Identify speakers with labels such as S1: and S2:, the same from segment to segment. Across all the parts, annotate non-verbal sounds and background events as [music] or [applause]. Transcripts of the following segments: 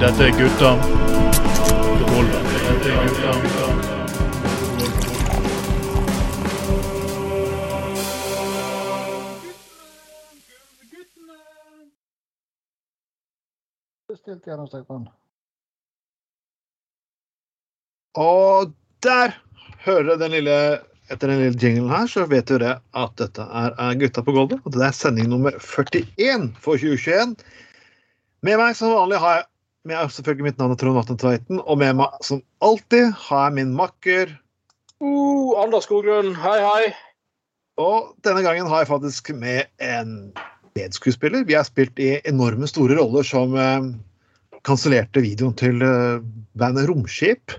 S1: Dette er gutta. Dette er gutta.
S2: Stilt gjennomstrekk
S3: Og der hører du den lille etter den lille jinglen her, så vet du det at dette er, er Gutta på gulvet. Og det er sending nummer 41 for 2021. Med meg som vanlig har jeg med meg selvfølgelig mitt navn er Trond Vatne Tveiten, og med meg som alltid har jeg min makker
S4: Uh, Anders Skoglund, hei, hei.
S3: Og denne gangen har jeg faktisk med en medskuespiller. Vi har spilt i enorme store roller som eh, kansellerte videoen til eh, bandet Romskip.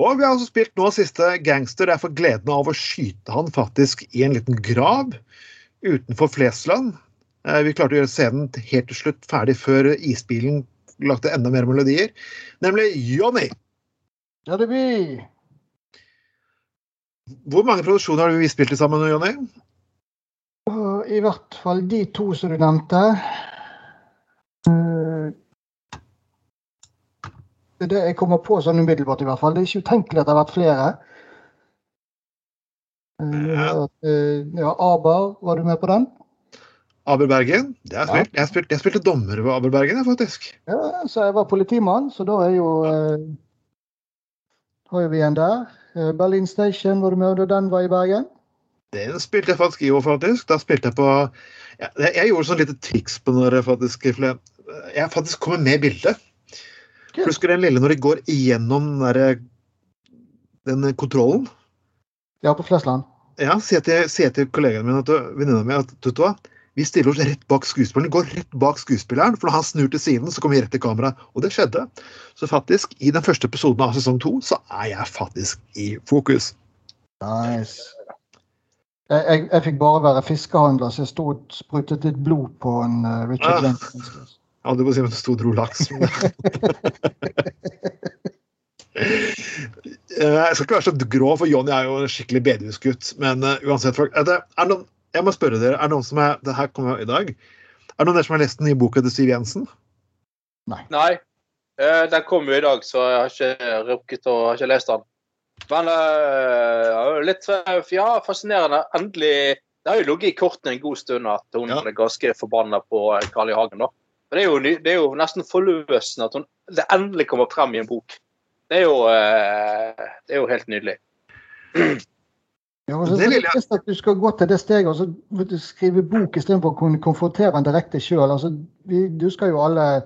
S3: Og vi har også spilt nå siste gangster. Jeg får gleden av å skyte han faktisk i en liten grav utenfor Flesland. Eh, vi klarte å gjøre scenen helt til slutt ferdig før isbilen lagde enda mer melodier, nemlig Jonny.
S2: Ja, det blir
S3: Hvor mange produksjoner har vi spilt i sammen
S2: Johnny? I hvert fall de to som du nevnte. Det er det jeg kommer på sånn umiddelbart, i hvert fall. Det er ikke utenkelig at det har vært flere. Eh, eh, Ja, Aber, var du med på den?
S3: Aber Bergen. Det har jeg spilt. Jeg spilte, dommer ved Aber Bergen, faktisk.
S2: Ja, så jeg var politimann, så da er jo eh, har vi en der. Eh, Berlin Station, var du med da den var i Bergen?
S3: Den spilte jeg faktisk i år, faktisk. Da spilte jeg på ja, Jeg gjorde sånn lite triks på når jeg faktisk Jeg faktisk kommer med i bildet.
S2: Kult.
S3: Husker den lille når de går igjennom den, derre- den kontrollen?
S2: Ja, på Flesland.
S3: Ja, sier til, sier til kollegaen min at venninna mi at vet du hva, vi stiller oss rett bak skuespilleren. Går rett bak skuespilleren, for når han snur til siden, så kommer vi rett til kamera. Og det skjedde. Så faktisk, i den første episoden av sesong to, så er jeg faktisk i fokus.
S2: Nice. Jeg, jeg, jeg fikk bare være fiskehandler, så jeg sto og sprutet litt blod på en uh, Richard
S3: Ah.
S2: Jenkins.
S3: Ja, du må si at det sto dro laks. men- [laughs] Eh, Jeg skal ikke være så grå, for Johnny er jo en skikkelig bedehusgutt. Men uh, uansett, folk, er det, er noen, jeg må spørre dere, er det noen som er, det her kommer i dag, er det noen der som har lest den nye boka til Siv Jensen?
S4: Nei, eh, den kom jo i dag, så jeg har ikke rukket å har ikke lest den. Men uh, ja, litt ja, fascinerende. Endelig Det har jo ligget i kortene en god stund at hun
S3: Ja.
S4: er ganske forbanna på Carl I. Hagen. da. Men det er, jo, ny- det er jo nesten forløsende at hun, det endelig kommer frem i en bok. Det er jo, eh, det er jo helt nydelig.
S2: Ja, altså,
S3: Det vil jeg-
S2: at du skal gå til det steget og så skrive bok istedenfor å kunne konfrontere den direkte sjøl. Altså, vi- du husker jo alle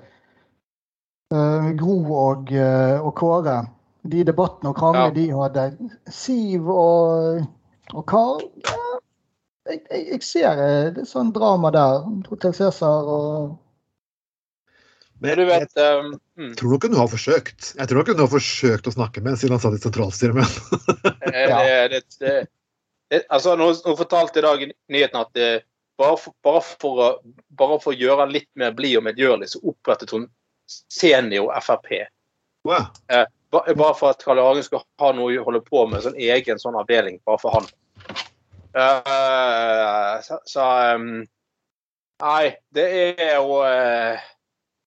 S2: uh, Gro og, uh, og Kåre. De debattene og kranglene
S4: Ja.
S2: de hadde. Siv og, og Karl ja, jeg, jeg, jeg ser det er sånn drama der. Hotell Cæsar og
S4: Men du vet jeg, mm,
S3: Jeg tror nok hun har forsøkt. Jeg tror nok hun har forsøkt å snakke med siden han satt i sentralstyret med henne.
S4: Eh, det, altså, nå, hun fortalte i dag i nyheten at det, bare, for, bare, for, å- bare for å gjøre han litt mer blid og medgjørlig, så opprettet hun Senior Frp.
S3: Wow.
S4: Eh, Bare for at Karl. Hagen skal ha noe å holde på med, sånn egen sånn avdeling bare for han. Eh, så, så um, Nei, det er jo eh,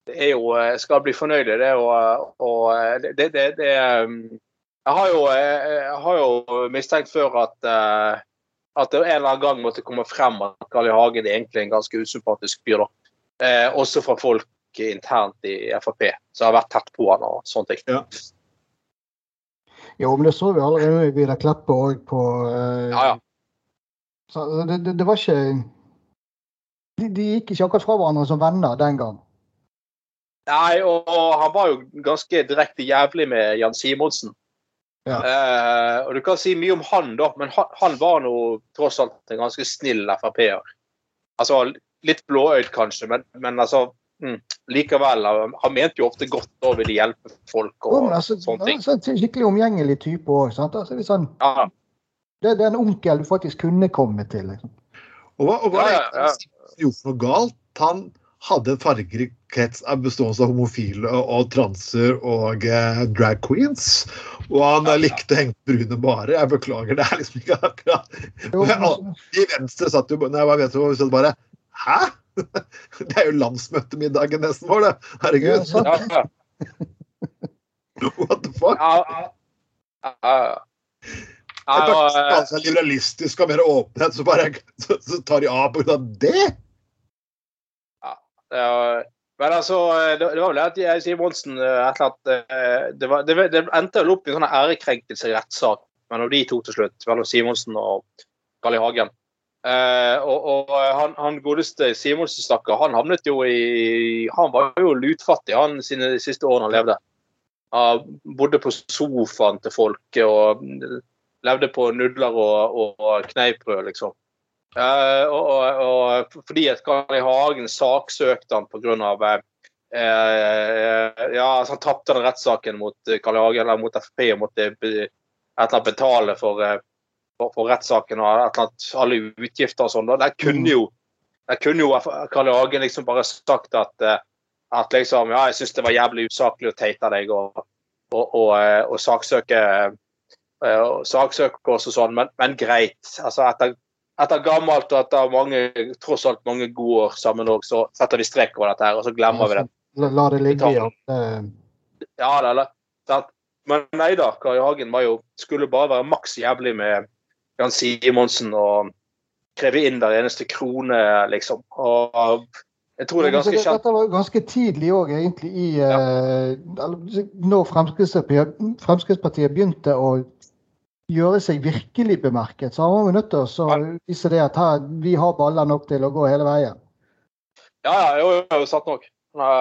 S4: Det er jo eh, Skal bli fornøyd, det jo og det, det, det, det um, jeg har, jo, eh, jeg har jo mistenkt før at, eh, at det en eller annen gang måtte komme frem at Carl I. Hagen er egentlig en ganske usympatisk fyr. Eh, også fra folk internt i Frp som har vært tett på han og sånne ting.
S3: Ja.
S2: Jo, men det så vi allerede med Vidar Kleppe òg på eh,
S4: Ja, ja.
S2: Så det, det, det var ikke de, de gikk ikke akkurat fra hverandre som venner den gang.
S4: Nei, og, og han var jo ganske direkte jævlig med Jan Simonsen.
S2: Ja.
S4: Eh, og du kan si mye om han, da, men han, han var nå tross alt en ganske snill Frp-er. Altså litt blåøyd kanskje, men, men altså mm, likevel. Han, mente jo ofte godt og ville hjelpe folk og
S2: men altså,
S4: sånne ting.
S2: altså, en skikkelig omgjengelig type òg. Altså, det, sånn,
S4: Ja,
S2: det, det er en onkel du faktisk kunne komme til. Liksom.
S3: Og hva, og hva
S4: Ja,
S3: er det
S4: ja, ja.
S3: som gjorde noe galt? Han hadde en fargerik krets av bestående av homofile og, transer og eh, drag queens. Og han eh, likte på brune bare. Jeg beklager, det er liksom ikke akkurat
S2: Jo, men,
S3: i venstre satt jo Når jeg var venstre, så satt bare Hæ? [laughs] Det er jo landsmøtemiddagen nesten vår, det. Herregud.
S4: Ja, ja.
S3: What the fuck?
S4: Ja, ja. Ja,
S3: er liberalistisk og mer åpenhet, så bare så, så tar de av pga. det?
S4: Men altså, det, det var vel at jeg, Simonsen Monsen et eller annet eh, det, var, det, det endte vel opp i en sånn ærekrenkelse i rettssak mellom de to til slutt. Mellom Simonsen og Carl. Hagen. Eh, og og han, han godeste Simonsen, stakkar, han havnet jo i Han var jo lutfattig han sine siste årene han levde. Han bodde på sofaen til folk og levde på nudler og, og kneippbrød, liksom. Eh, og, og, og fordi at Karl I. Hagen saksøkte han pga. Eh, ja, altså han tapte den rettssaken mot Karl I. Hagen, eller mot Frp og måtte et eller annet betale for, eh, for, for rettssaken og et eller annet, alle utgifter og sånn. Der kunne jo, der kunne jo Karl I. Hagen liksom bare sagt at, eh, at liksom, ja, jeg syns det var jævlig usaklig å teite deg og, og, og, eh, saksøke eh, saksøke oss og sånn, men, men greit. altså etter etter gammelt og etter mange, tross alt mange gode år sammen òg, så setter vi strek over dette her, og så glemmer vi det.
S2: La, la det ligge i at eh,
S4: Ja, det er det. Men nei da, Kari Hagen var jo, skulle bare være maks jævlig med Jan Simonsen og kreve inn hver eneste krone, liksom. Og jeg tror det er ganske kjent.
S2: Dette var jo ganske tidlig òg, egentlig, i ja. uh, Når Fremskrittspartiet, Fremskrittspartiet begynte å gjøre seg virkelig bemerket, så var vi nødt til å så vise det at her, vi har baller nok til å gå hele veien.
S4: Ja, ja, jo, jo, satt nok. Nei,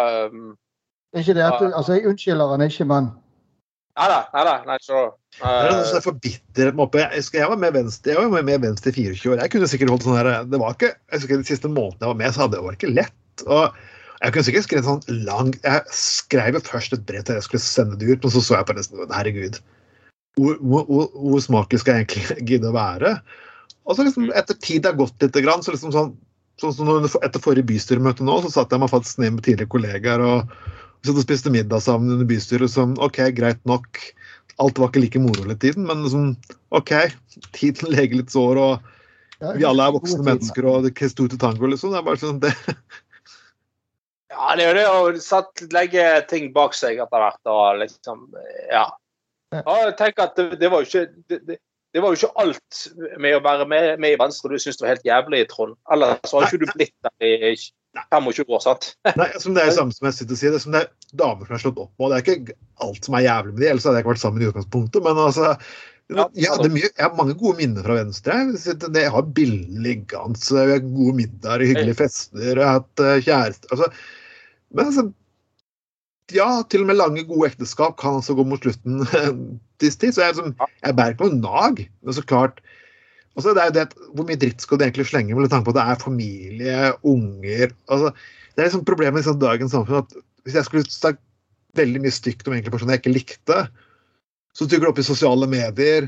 S2: er ikke det at,
S4: Ja.
S2: altså Jeg unnskylder han ikke, men
S4: nei, nei, nei, nei så
S3: Det er noe som er for bitterhet med oppe. Jeg, husker jeg var med Venstre jeg var med, med Venstre i 24 år. Jeg kunne sikkert holdt sånn her, det var ikke, jeg husker De siste månedene jeg var med, så hadde det var ikke lett. og jeg kunne sikkert skrevet sånn lang, jeg skrev jo først et brev til jeg skulle sende det ut, men så så jeg på det sånn, herregud, hvor, hvor, hvor, smaken skal jeg egentlig [laughs] gidde å være? Og så liksom, etter tid det har gått litt, så liksom sånn, sånn som etter forrige bystyremøte nå, så satt jeg meg faktisk ned med tidligere kollegaer og vi satt og spiste middag sammen under bystyret. Som OK, greit nok. Alt var ikke like moro hele tiden, men liksom, OK, tiden [laughs] leger litt sår, og vi alle er voksne mennesker, og det er stort til tango, liksom. Det er bare sånn, [laughs] det,
S4: Ja, det er jo det å satt, legge ting bak seg etter hvert. og liksom, ja.
S2: Ja.
S4: tenk at det, det var jo ikke det, det, det var jo ikke alt med å være med, med i Venstre du syntes var helt jævlig, Trond. Ellers har ikke du blitt der i 25 år, sant?
S3: nei, som det er det samme som jeg sitter og sier, det er som det er damer som er slått opp med. Det er ikke alt som er jævlig med de, ellers hadde jeg ikke vært sammen i utgangspunktet. Men altså
S4: Ja,
S3: jeg, hadde mye, jeg har mange gode minner fra Venstre. Jeg, har bilder liggende, gode middager, hyggelige fester, jeg har hatt eh, kjæreste altså, Men altså Ja, til og med lange, gode ekteskap kan altså gå mot slutten til tid. Så jeg, liksom, jeg bærer ikke noe nag. Men så klart altså det er jo det, at Hvor mye dritt skal du egentlig slenge med tanke på at det er familie, unger altså, Det er liksom problemet i liksom, dagens samfunn at hvis jeg skulle sagt veldig mye stygt om enkeltpersoner jeg ikke likte, så dukker det opp i sosiale medier,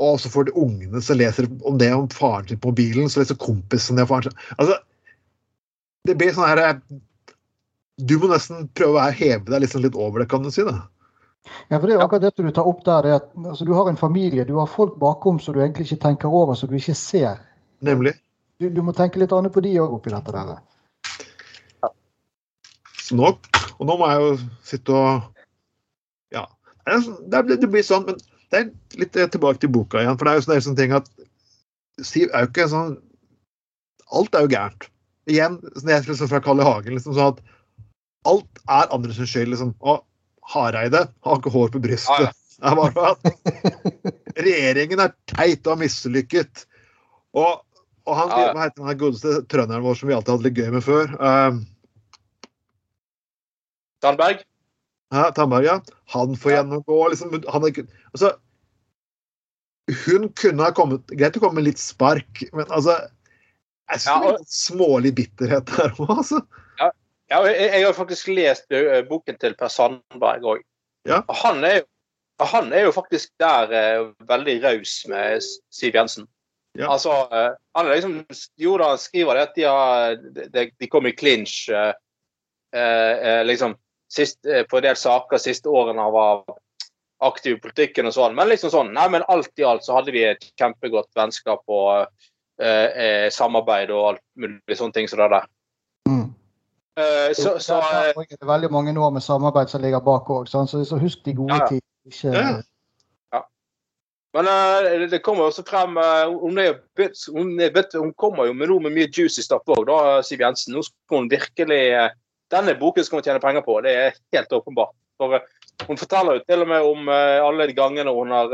S3: og så får de ungene som leser om det om faren sin på mobilen, så leser kompisen det om faren sin Altså, det blir sånn her Du må nesten prøve å heve deg liksom litt over det, kan du si. da.
S2: Ja, for det er jo akkurat det du tar opp der. Det er at, altså, du har en familie, du har folk bakom som du egentlig ikke tenker over, som du ikke ser.
S3: Nemlig.
S2: Du, du må tenke litt annet på de òg oppi dette der.
S3: Så nå, og nå må jeg jo sitte og Ja. Det, det, blir- det blir sånn, men det er litt eh, tilbake til boka igjen. For det er jo sånne, sånne ting at Siv er jo ikke sånn Alt er jo gærent. Igjen, sånn jeg liksom fra Kalle Hagen, liksom sånn at alt er andres skyld. liksom. Og Hareide har ikke hår på brystet. Det er bare at regjeringen er teit og mislykket. Og, og han,
S4: Ja, ja.
S3: han godeste trønderen vår som vi alltid hadde litt gøy med før? Um,
S4: Tandberg?
S3: Ja, Tandberg, ja. Han får gjennomgå liksom, han er, altså, Hun kunne ha kommet Greit å komme med litt spark, men altså Jeg syns
S4: Ja,
S3: det er
S4: og-
S3: litt smålig bitterhet der òg, altså.
S4: Ja, jeg, jeg har faktisk lest boken til Per Sandberg òg.
S3: Ja.
S4: Han, han er jo faktisk der uh, veldig raus med Siv Jensen.
S3: Ja.
S4: Altså, uh, han er liksom Jo da, han skriver det at de, har, de, de kom i clinch uh, eh, liksom sist, eh, på en del saker siste årene han var aktiv i politikken og sånn. Men liksom sånn, nei, men alt i alt så hadde vi et kjempegodt vennskap og eh, eh, samarbeid og alt mulig sånne ting som det der. Eh, så, så eh,
S2: det er veldig mange år med samarbeid som ligger bak òg, så, så husk de gode
S4: Ja, ja.
S2: tider.
S3: Ja.
S4: Men uh, det- kommer også frem eh, Hun, bit- hun, bit- hun kommer jo med noe med mye juicy stuff òg, da, Siv Jensen. Nå skal hun virkelig uh, Denne boken skal hun tjene penger på, det er helt åpenbart. For Hun forteller jo til og med om alle de gangene hun har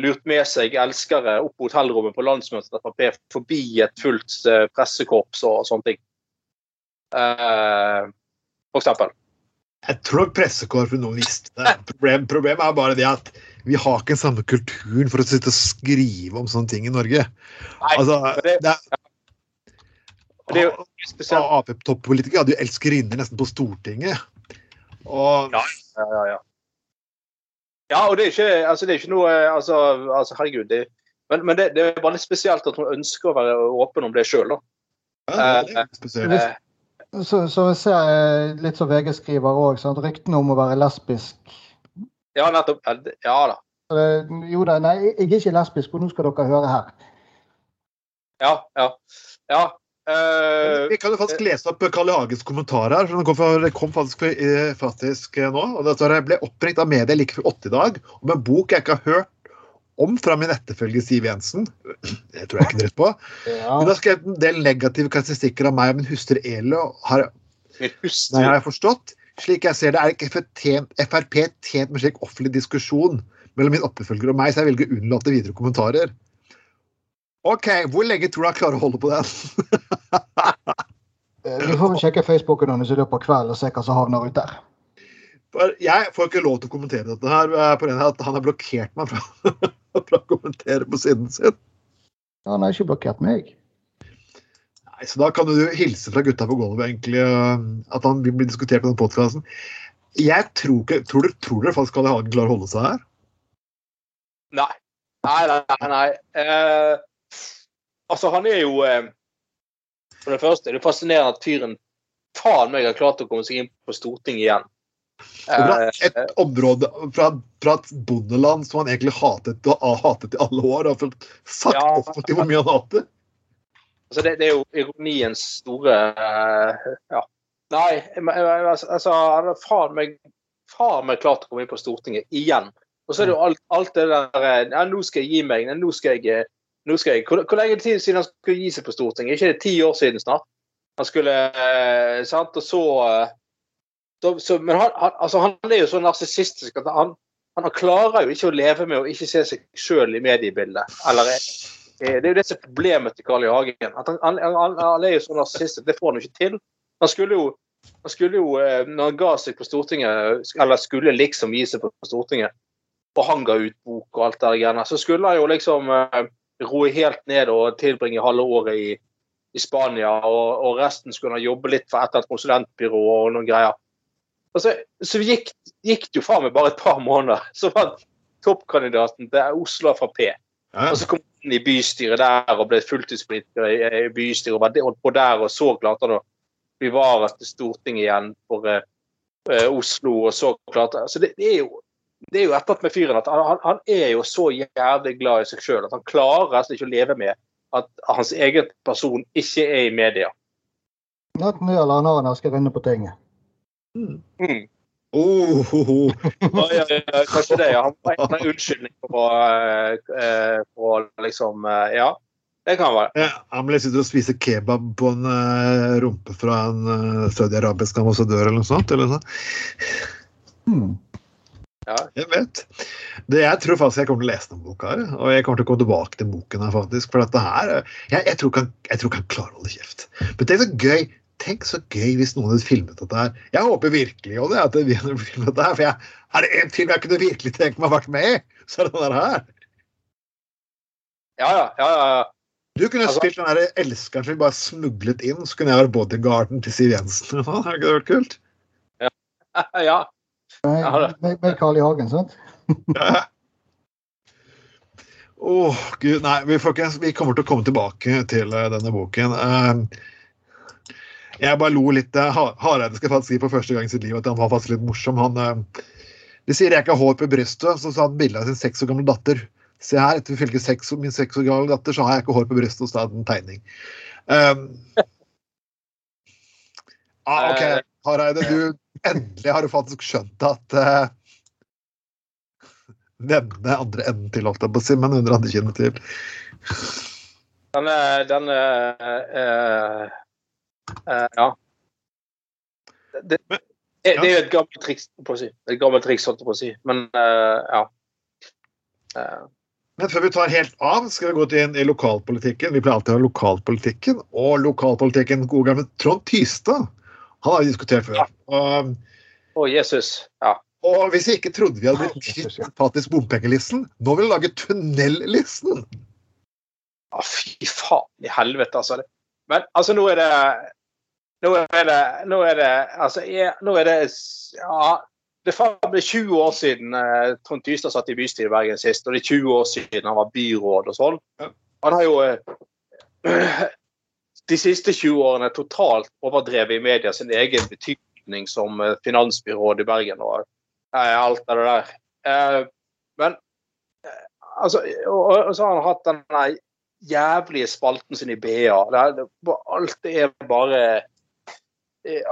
S4: lurt med seg elskere opp på hotellrommet på landsmøtet til Frp forbi et fullt pressekorps og sånne ting. Eh, for eksempel.
S3: Jeg tror nok pressekorpset nå visste det. Problem, problemet er bare det at vi har ikke den samme kulturen for å sitte og skrive om sånne ting i Norge.
S4: Nei,
S3: Altså,
S4: det-
S3: det
S4: det er jo
S3: er
S4: spesielt.
S3: Ap-toppolitikere hadde jo elskerinner nesten på Stortinget. Og
S4: Ja. Ja, ja, ja. Ja, og det er ikke, altså, det er ikke noe altså, altså Herregud. Det, men men det, det er bare litt spesielt at hun ønsker å være åpen om det sjøl, da.
S3: ja, det er litt spesielt.
S4: Eh,
S2: Så, så jeg ser litt som VG skriver òg, ryktene om å være lesbisk.
S4: ja, nettopp. Ja, da.
S2: Så Jo da, nei, jeg er ikke lesbisk, og nå skal dere høre her.
S4: Ja, ja. ja. Uh,
S3: Vi kan jo faktisk lese opp Karl Hagens kommentar her. Den kom, fra, kom faktisk, eh, faktisk eh, nå. og det ble oppringt av media like før 80 i dag om en bok jeg ikke har hørt om fra min etterfølger Siv Jensen. Det tror jeg ikke dritt på.
S2: Ja.
S3: Hun har skrevet en del negative karakteristikker av meg og min hustru Elo. har
S4: hustru
S3: Nei, har jeg forstått? Slik jeg ser det, er ikke Frp tjent med slik offentlig diskusjon mellom min oppfølger og meg, så jeg velger å unnlate videre kommentarer. OK, hvor lenge tror du han klarer å holde på den? [laughs]
S2: Eh, Vi får sjekke Facebooken hennes i løpet av kvelden og se hva som havner ut der.
S3: Jeg får ikke lov til å kommentere dette her eh, på av at han har blokkert meg fra, [laughs] [laughs] fra å kommentere på siden sin.
S2: Han har ikke blokkert meg.
S3: Nei, Så da kan du hilse fra gutta på gulvet, egentlig, eh, at han blir diskutert på den podkasten. Jeg tror ikke Tror dere, tror dere faktisk Kalle. Hagen klarer å holde seg her?
S4: Nei. Nei, nei, nei. nei. Eh, altså, han er jo eh, For det første er det fascinerende at fyren faen meg har klart å komme seg inn på Stortinget igjen.
S3: Fra
S4: Eh,
S3: et område fra, fra et bondeland som han egentlig hatet, og har hatet i alle år. Og fått sagt
S4: Ja.
S3: offentlig hvor mye han hater.
S4: altså, det, det er jo ironiens store eh, Ja. Nei, altså, har faen meg, meg klart å komme inn på Stortinget igjen. Og så er det jo alt, alt det der eh, ja, Nå skal jeg gi meg. Nå skal jeg, nå skal jeg hvor, hvor lenge tid siden han skulle gi seg på Stortinget? ikke det ti år siden snart? Han skulle eh, Sant? Og så, eh, så, så Men han, han, altså, han er jo så narsissistisk at han, han klarer jo ikke å leve med å ikke se seg sjøl i mediebildet. Eller det er jo det som er problemet til Carl I. Hagen. Han, er jo så narsissistisk. Det får han jo ikke til. Han skulle jo, han skulle jo eh, når han ga seg på Stortinget, eller skulle liksom gi seg på Stortinget, og han ga ut bok og alt det der så skulle han jo liksom eh, roe helt ned og tilbringe halve året i, i Spania, og, og resten skulle han jobbe litt for et eller annet konsulentbyrå og noen greier. Og så, så gikk, gikk det jo faen meg bare et par måneder, så vant toppkandidaten til Oslo Frp.
S3: Ja.
S4: Og så kom han i bystyret der og ble fulltidspolitiker i, i bystyret. Og var det- og på der, og så klarte han å bevare til Stortinget igjen for eh, Oslo. og så klarte Så det, det er jo det er jo et eller med fyren at han, han, er jo så jævlig glad i seg sjøl at han klarer altså ikke å leve med at hans egen person ikke er i media.
S2: Enten det eller han har en elskerinne på tinget.
S4: Mm.
S3: Oh, oh, oh.
S4: Oi, oi, oi, kanskje det. Ja. Han må ha en unnskyldning for uh, eh, eh, for liksom uh, Ja, det kan være.
S3: Ja, han ble sitte og spise kebab på en uh, rumpe fra en uh, saudiarabisk ambassadør eller noe sånt. Eller noe. sånt.
S2: Hmm.
S3: Jeg vet. Det, jeg tror faktisk jeg kommer til å lese den boka her. Og jeg kommer til å komme tilbake til boken her, faktisk. For dette her eh, Jeg, jeg tror ikke han klarer å holde kjeft. Men tenk så gøy Tenk så gøy hvis noen hadde filmet dette her. Jeg håper virkelig jo det, at vi hadde filmet dette her. For jeg, er det en film jeg kunne virkelig tenkt meg å vært med i, så er det den her.
S4: Ja, ja. ja, ja.
S3: Du kunne
S4: Altså-
S3: spilt den der elskeren som vi bare smuglet inn, så kunne jeg vært bodyguarden til Siv Jensen. Hadde ikke det vært kult?
S4: ja. [laughs] Ja,
S2: med, med Carl I. Hagen, sant?
S3: Ja. Åh, gud, nei, vi, folkens, vi kommer til å komme tilbake til eh, denne boken. Eh, jeg bare lo litt. Uh, Hareide skal faktisk si på første gang i sitt liv at han var faktisk litt morsom. Han, eh, de sier jeg ikke har hår på brystet, så sa han bilde av sin seks år gamle datter. Se her, etter ifølge seks, min seks år gamle datter, så har jeg ikke hår på brystet, og så er det en tegning. Um, Ah, ok,
S4: Eh.
S3: Hareide, du endelig har du faktisk skjønt at uh, Denne andre enden til, holdt jeg på å si, men under andre kinnet til.
S4: Den den eh, eh, Ja. Det, det, det er jo et gammelt triks, på å si. Et gammelt triks, holdt jeg på å si. Men eh, ja. Eh,
S3: Men før vi tar helt av, skal vi gå til inn i lokalpolitikken. Vi pleier alltid å ha lokalpolitikken. Og lokalpolitikken, gode gamle Trond Tystad, han har vi diskutert før. Og,
S4: Å, Jesus. Ja.
S3: og hvis vi ikke trodde vi hadde blitt kvitt faktisk bompengelisten, nå vil vi lage tunnellisten.
S4: Å, fy faen i helvete, altså. Men altså, nå er det Nå er det, nå er det Altså, jeg, nå er det Ja. Det er 20 år siden eh, Trond Tystad satt i bystyret i Bergen sist, og det er 20 år siden han var byråd og sånn. Han har jo eh, [clears throat] de siste 20 årene totalt overdrevet i media sin egen betydning som eh, finansbyråd i Bergen og eh, alt det der. Eh, men eh, altså, og, og så har han hatt den jævlige spalten sin i BA. Det alt er bare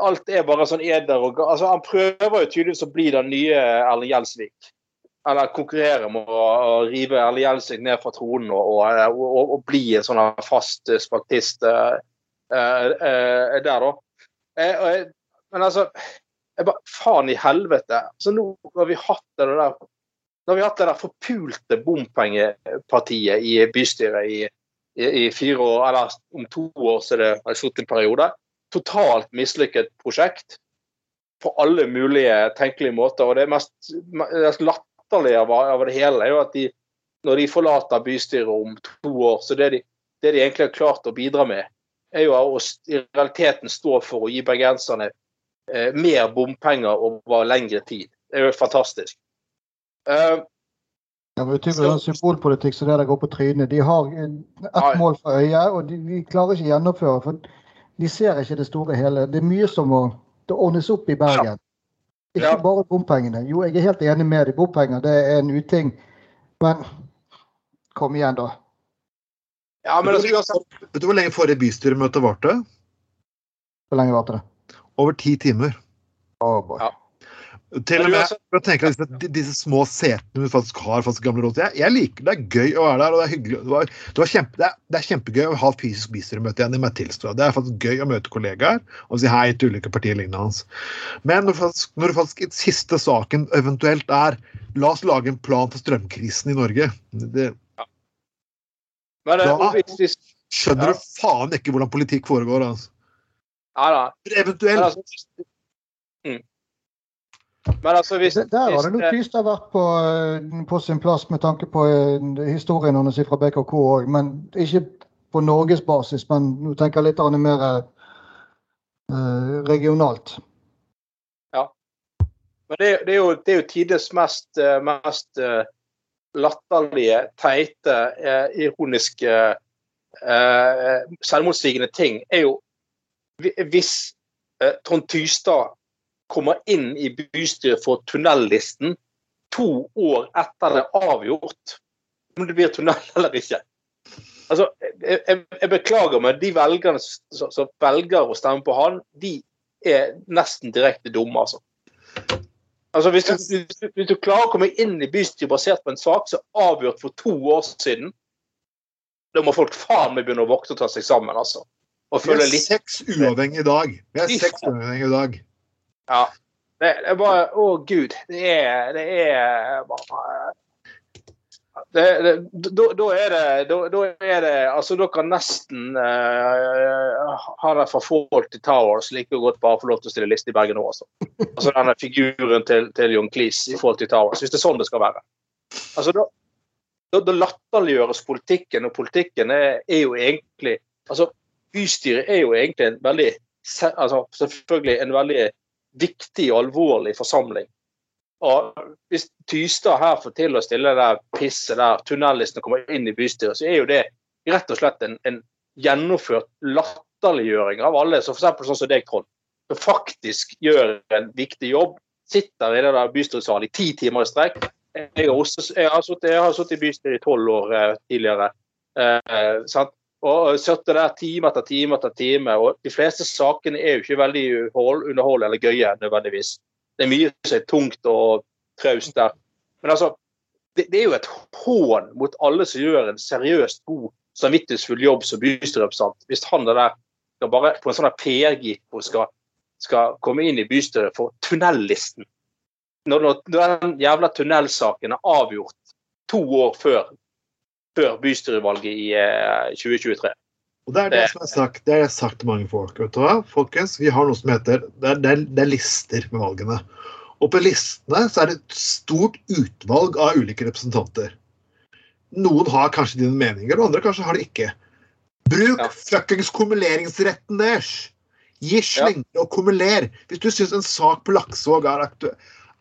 S4: Alt er bare sånn eder og altså Han prøver jo tydeligvis å bli den nye Erlend Gjelsvik. Eller konkurrere med å, å rive Erlend Gjelsvik ned fra tronen og, og, og, og bli en sånn fast eh, spaktist eh, eh, eh, der, da. Eh, men altså jeg bare, Faen i helvete. Så nå har vi hatt det der nå har vi hatt det der forpulte bompengepartiet i bystyret i, i, i fire år, eller om to år så er det en periode. Totalt mislykket prosjekt på alle mulige tenkelige måter. Og det mest, mest latterlige av, av det hele er jo at de, når de forlater bystyret om to år, så det de, det de egentlig har klart å bidra med, er jo å i realiteten stå for å gi bergenserne eh, mer bompenger over lengre tid. Det er jo fantastisk. Uh,
S2: Det men jo typisk sånn symbolpolitikk så det der går på trynet. De har ett mål for øyet, og de, de klarer ikke å gjennomføre. For de ser ikke det store hele. Det er mye som må det ordnes opp i Bergen. Ikke
S4: Ja.
S2: bare bompengene. Jo, jeg er helt enig med deg. Bompenger det er en uting. Men kom igjen, da.
S4: ja, men altså, uansett
S3: Vet du hvor lenge forrige bystyremøte varte?
S2: Hvor lenge varte det?
S3: Over ti timer.
S2: Oh, boy.
S4: Ja.
S3: Til og med tenker liksom, at disse små setene vi faktisk har faktisk gamle råd jeg, jeg liker det. Det er gøy å være der, og det er hyggelig. Det, var, det, var kjempe, det, er, det er kjempegøy å ha fysisk bistyremøte igjen. i tilstå. Det er faktisk gøy å møte kollegaer og si hei til ulike partier lignende hans. Men når, faktisk, når faktisk siste saken eventuelt er la oss lage en plan for strømkrisen i Norge det,
S4: Men eh,
S3: Da- skjønner
S4: Ja.
S3: du faen ikke hvordan politikk foregår. altså.
S4: ja, da. Men
S3: Eventuelt.
S4: altså, mm. Men altså, hvis,
S2: Der der det nok
S4: eh,
S2: Tystad vært på, eh, på sin plass med tanke på eh, historien hennes fra BKK òg. Men ikke på norgesbasis, men nå tenker jeg litt mer eh, regionalt.
S4: Men det, det, er jo, det er jo tides mest, eh, mest latterlige, teite, ironiske, eh, selvmotsigende ting er jo hvis eh, Trond Tystad kommer inn i bystyret for tunnellisten to år etter det er avgjort om det blir tunnel [laughs] eller ikke. Altså, jeg, jeg, jeg beklager, men de velgerne som, som velger å stemme på han, de er nesten direkte dumme, altså. Altså, hvis du, hvis, du, hvis du klarer å komme inn i bystyret basert på en sak som er avgjort for to år siden, da må folk faen meg begynne å vokte og ta seg sammen, altså. Og
S3: Vi er seks uavhengige i dag. Vi er seks uavhengige i dag.
S4: Ja. Det, det er bare Å, gud. Det er Det er bare da, er det da, er det Altså, da kan nesten uh, ha det fra til Towers like godt bare få lov til å stille liste i Bergen nå, altså. Altså denne figuren til, til John Cleese i Fawlty Towers. Hvis det er sånn det skal være. Altså, da, da, da latterliggjøres politikken, og politikken er, er jo egentlig Altså, bystyret er jo egentlig en veldig altså, Selvfølgelig en veldig viktig og alvorlig forsamling. Og hvis Tystad her får til å stille det der pisset der, tunnellistene kommer inn i bystyret, så er jo det rett og slett en, en gjennomført latterliggjøring av alle. Så f.eks. sånn som deg, Trond, som faktisk gjør en viktig jobb. Sitter i det der bystyresalen i ti timer i strekk. Jeg har, også, jeg har sittet, i bystyret i tolv år eh, tidligere. Eh, sant? Og satt der time etter time etter time. Og de fleste sakene er jo ikke veldig hold- underholdende eller gøye nødvendigvis. Det er mye som er tungt og traust der. Men altså, det, det er jo et hån mot alle som gjør en seriøst god, samvittighetsfull jobb som bystyrerepresentant. Hvis han der skal bare på en sånn PR-gipo skal, skal komme inn i bystyret for tunnellisten. Når, når, når den jævla tunnelsaken er avgjort to år før, før bystyrevalget i eh, 2023.
S3: Og det er det som er sagt, det jeg sagt til mange folk. vet du hva? Folkens, vi har noe som heter det er, det, er, det er lister med valgene. Og på listene så er det et stort utvalg av ulike representanter. Noen har kanskje dine meninger, og andre kanskje har det ikke. Bruk
S4: Ja.
S3: fuckings kumuleringsretten deres! Gi slengere og kumuler. Hvis du syns en sak på Laksevåg er,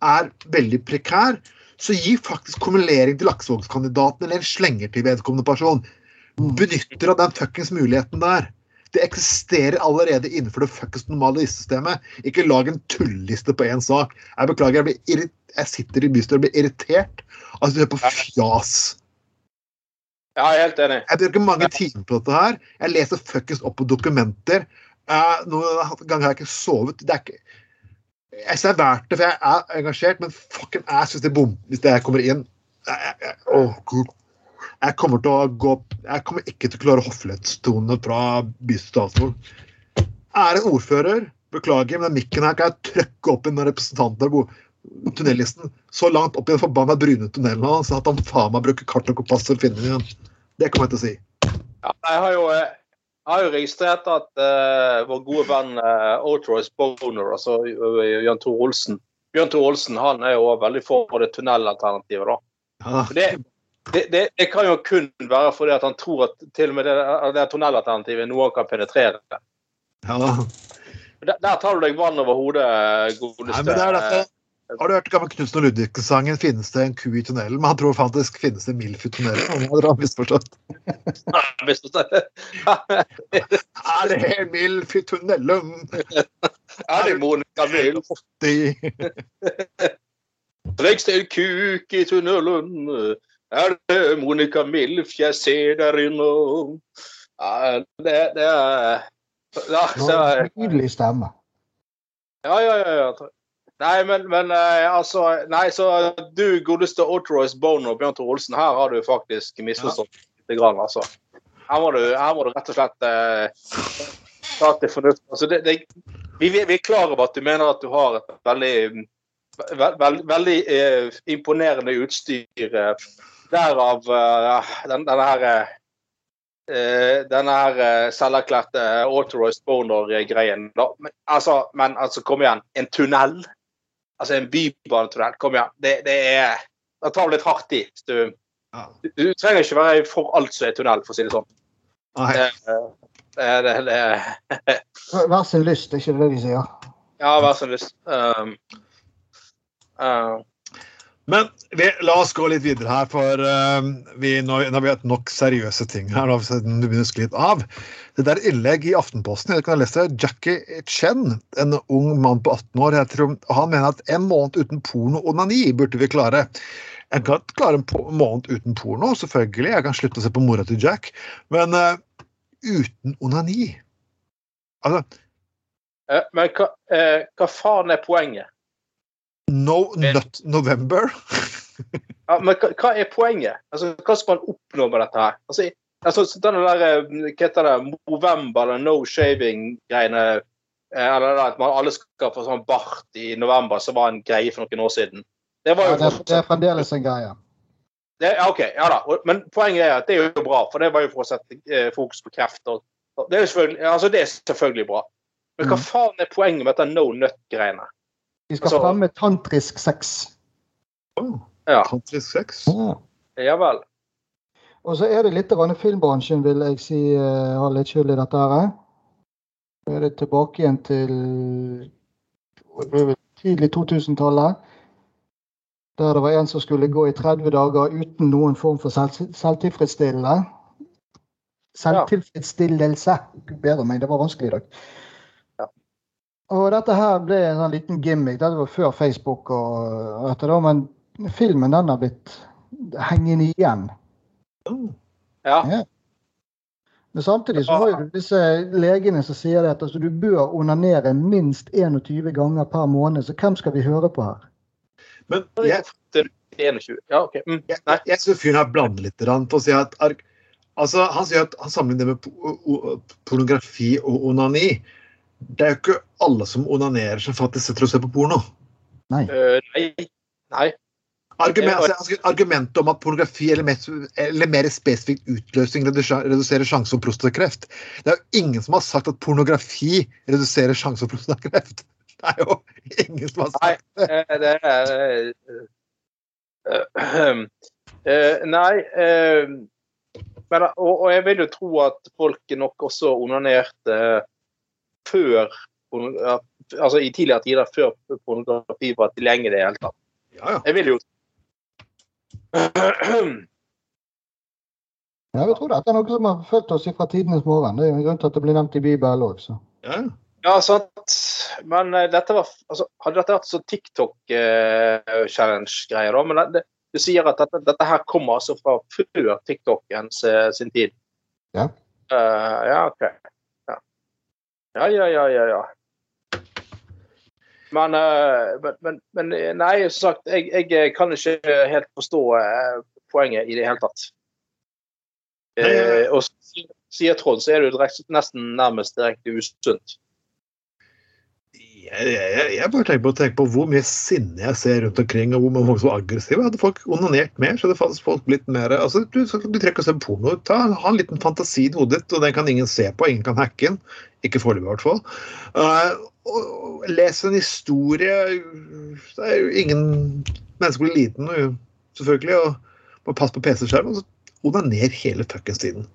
S3: er veldig prekær, så gi faktisk kumulering til Laksevågskandidaten eller en slenger til vedkommende person benytter av den fuckings muligheten der. Det eksisterer allerede innenfor det fuckings normale listesystemet. Ikke lag en tulliste på én sak. Jeg beklager, jeg, blir jeg sitter i bystyret og blir irritert Altså, du hører på fjas.
S4: Ja, jeg er helt enig.
S3: Jeg bruker mange timer på dette her. Jeg leser fuckings opp på dokumenter. Uh, noen ganger har jeg ikke sovet. Det er ikke Jeg er verdt det, for jeg er engasjert, men fucking jeg syns det er bom hvis det kommer inn. Jeg, jeg, åh, jeg kommer til å gå Jeg kommer ikke til å klare hoffelighetstonene fra bystatsråden. Statsråd. En ordfører, beklager, men den mikken her kan jeg trykke opp i når representanter på tunnellisten så langt opp i den forbanna brune tunnelen hans at han faen meg bruker kart og kompass for å finne den igjen. Det kommer jeg til å si.
S4: Ja, jeg har jo, eh, jeg har jo registrert at uh, vår gode venn uh, Outroyce Boner, altså eh, Jan Tore Olsen Bjørn Tor Olsen han er jo veldig for det tunnelalternativet. da. Det, det, det, det kan jo kun være fordi at han tror at til og med det, det tunnelalternativet er noe han kan penetrere.
S3: Ja.
S4: Der, der tar du deg vann over hodet, godeste
S3: Nei, men det er dette. Har du hørt gamle Knutsen og Ludvigsen-sangen 'Finnes det en ku i tunnelen'? Men han tror faktisk finnes det MILF i tunnelen. Han hadde han misforstått. [laughs] Er det MILF i tunnelen?
S4: Er det Monica Milf?
S3: De...
S4: Trengs det en kuk i tunnelen? Er det Monica Milf jeg ser der inne? Ja, det, det er ja, så,
S2: Nydelig stemme.
S4: ja, ja, ja, ja. Nei, men, men eh, altså Nei, så du godeste Otroyce Bono og Bjørn Tore Olsen, her har du faktisk misforstått litt, grann, altså. Her må du, her må du rett og slett eh, ta til fornuft. Altså, det, det, vi, vi er klar over at du mener at du har et veldig ve- veld, veldig eh, imponerende utstyr. eh, derav eh, den, denne her eh, denne her eh, selverklærte Autoroyce Boner-greien. Men altså, men altså, kom igjen. En tunnel? Altså en bybanetunnel? Kom igjen. Det, det er Da tar du litt hardt i. Du,
S3: Ja.
S4: du, du trenger ikke være for alt som er tunnel, for å si det sånn.
S3: Nei.
S4: Det, det, det, det,
S2: Hver sin lyst, er ikke det de sier?
S4: ja, vær sin lyst. Um, uh,
S3: Men vi, la oss gå litt videre her, for uh, vi, nå, nå har vi hatt nok seriøse ting her. Nå begynner å skli litt av. Det der innlegg i Aftenposten jeg kan lese Jackie Chen, en ung mann på 18 år, tror, han mener at en måned uten porno og onani burde vi klare. Jeg kan klare en måned uten porno, selvfølgelig. Jeg kan slutte å se på mora til Jack. Men uh, uten onani Altså,
S4: eh, men hva, eh, hva faen er poenget?
S3: No nut November.
S4: Ja, men hva, hva er poenget? Altså, hva skal man oppnå med dette her? Altså, altså denne der, eh, hva heter det, November, eller no shaving-greiene eh, Eller at man alle skal få sånn bart i november, som var en greie for noen år siden. Det var
S2: Ja, det, er- det er fremdeles en greie.
S4: det, ja, OK, ja da. Men poenget er at det er jo bra, for det var jo for å sette eh, fokus på kreft. Og, og det, er jo selvfølgelig, altså det er selvfølgelig bra. Men hva
S2: Mm.
S4: faen er poenget med dette no nut-greiene?
S2: De skal
S4: Altså-
S2: fremme tantrisk sex.
S4: Ja,
S3: Tantrisk sex.
S4: ja vel.
S2: Og så er det litt grann filmbransjen, vil jeg si, eh, har litt skyld i dette her. Så er det tilbake igjen til tidlig 2000-tallet. Der det var en som skulle gå i 30 dager uten noen form for selv, selvtilfredsstillelse. Selvtilfredsstillelse. Bedre meg, det var vanskelig i dag.
S4: Ja.
S2: Og dette her ble en sånn liten gimmick. Dette var før Facebook og dette da, men filmen den har blitt hengende igjen.
S4: Ja.
S2: Men samtidig så har jo du disse legene som sier det at altså, du bør onanere minst 21 ganger per måned. Så hvem skal vi høre på her?
S3: Men jeg,
S4: 21. Ja, OK. Mm.
S3: jeg,
S4: Nei.
S3: jeg synes fyren her blander litt og sier å si at altså, Han sier at han sammenligner det med pornografi og onani. Det er jo ikke alle som onanerer som faktisk setter og ser på porno.
S2: Nei.
S4: Uh, nei. Nei.
S3: Argument, altså, argumentet om at pornografi eller mer, eller mer spesifikt utløsning reduserer sjansen for prostatakreft Det er jo ingen som har sagt at pornografi reduserer sjansen for prostatakreft. [laughs] Det er jo ingen som har sagt det.
S4: Nei, Det er uh, eh, eh, Nei. eh, Men, og, og jeg vil jo tro at folk nok også onanerte før Altså i tidligere tider, før pornografi var tilgjengelig i det hele tatt.
S3: Ja, ja.
S4: Jeg vil jo
S2: Ja, vi tror dette er noe som har fulgt oss fra tidenes morgen. Det er jo en grunn til at det blir nevnt i Bibelen òg, så.
S3: ja, ja.
S4: Sant. Men uh, dette var altså, Hadde dette vært så TikTok-challenge-greier, da? Men det, du sier at dette, dette her kommer altså fra før TikTokens eh, sin tid?
S2: Ja.
S4: Uh, ja, OK. Ja. ja, ja, ja, ja. Men, eh, men, men, eh, nei, som sagt, jeg, jeg kan ikke helt forstå eh, poenget i det hele tatt.
S3: Nei,
S4: Eh, og sier- Trond, så er det jo nesten nærmest direkte usunt.
S3: Jeg, jeg, bare tenker på, tenker på hvor mye sinne jeg ser rundt omkring, og hvor mange folk som er aggressive. Hadde folk onanert mer, så hadde faktisk folk blitt mer altså, Du, du trenger ikke å se porno. Ta, ha en liten fantasi i hodet ditt, og den kan ingen se på. Ingen kan hacke den. Ikke foreløpig, i hvert fall. Uh, les en historie Det er jo ingen Mennesker blir liten, selvfølgelig, og må passe på PC-skjermen. Onaner hele fuckings tiden.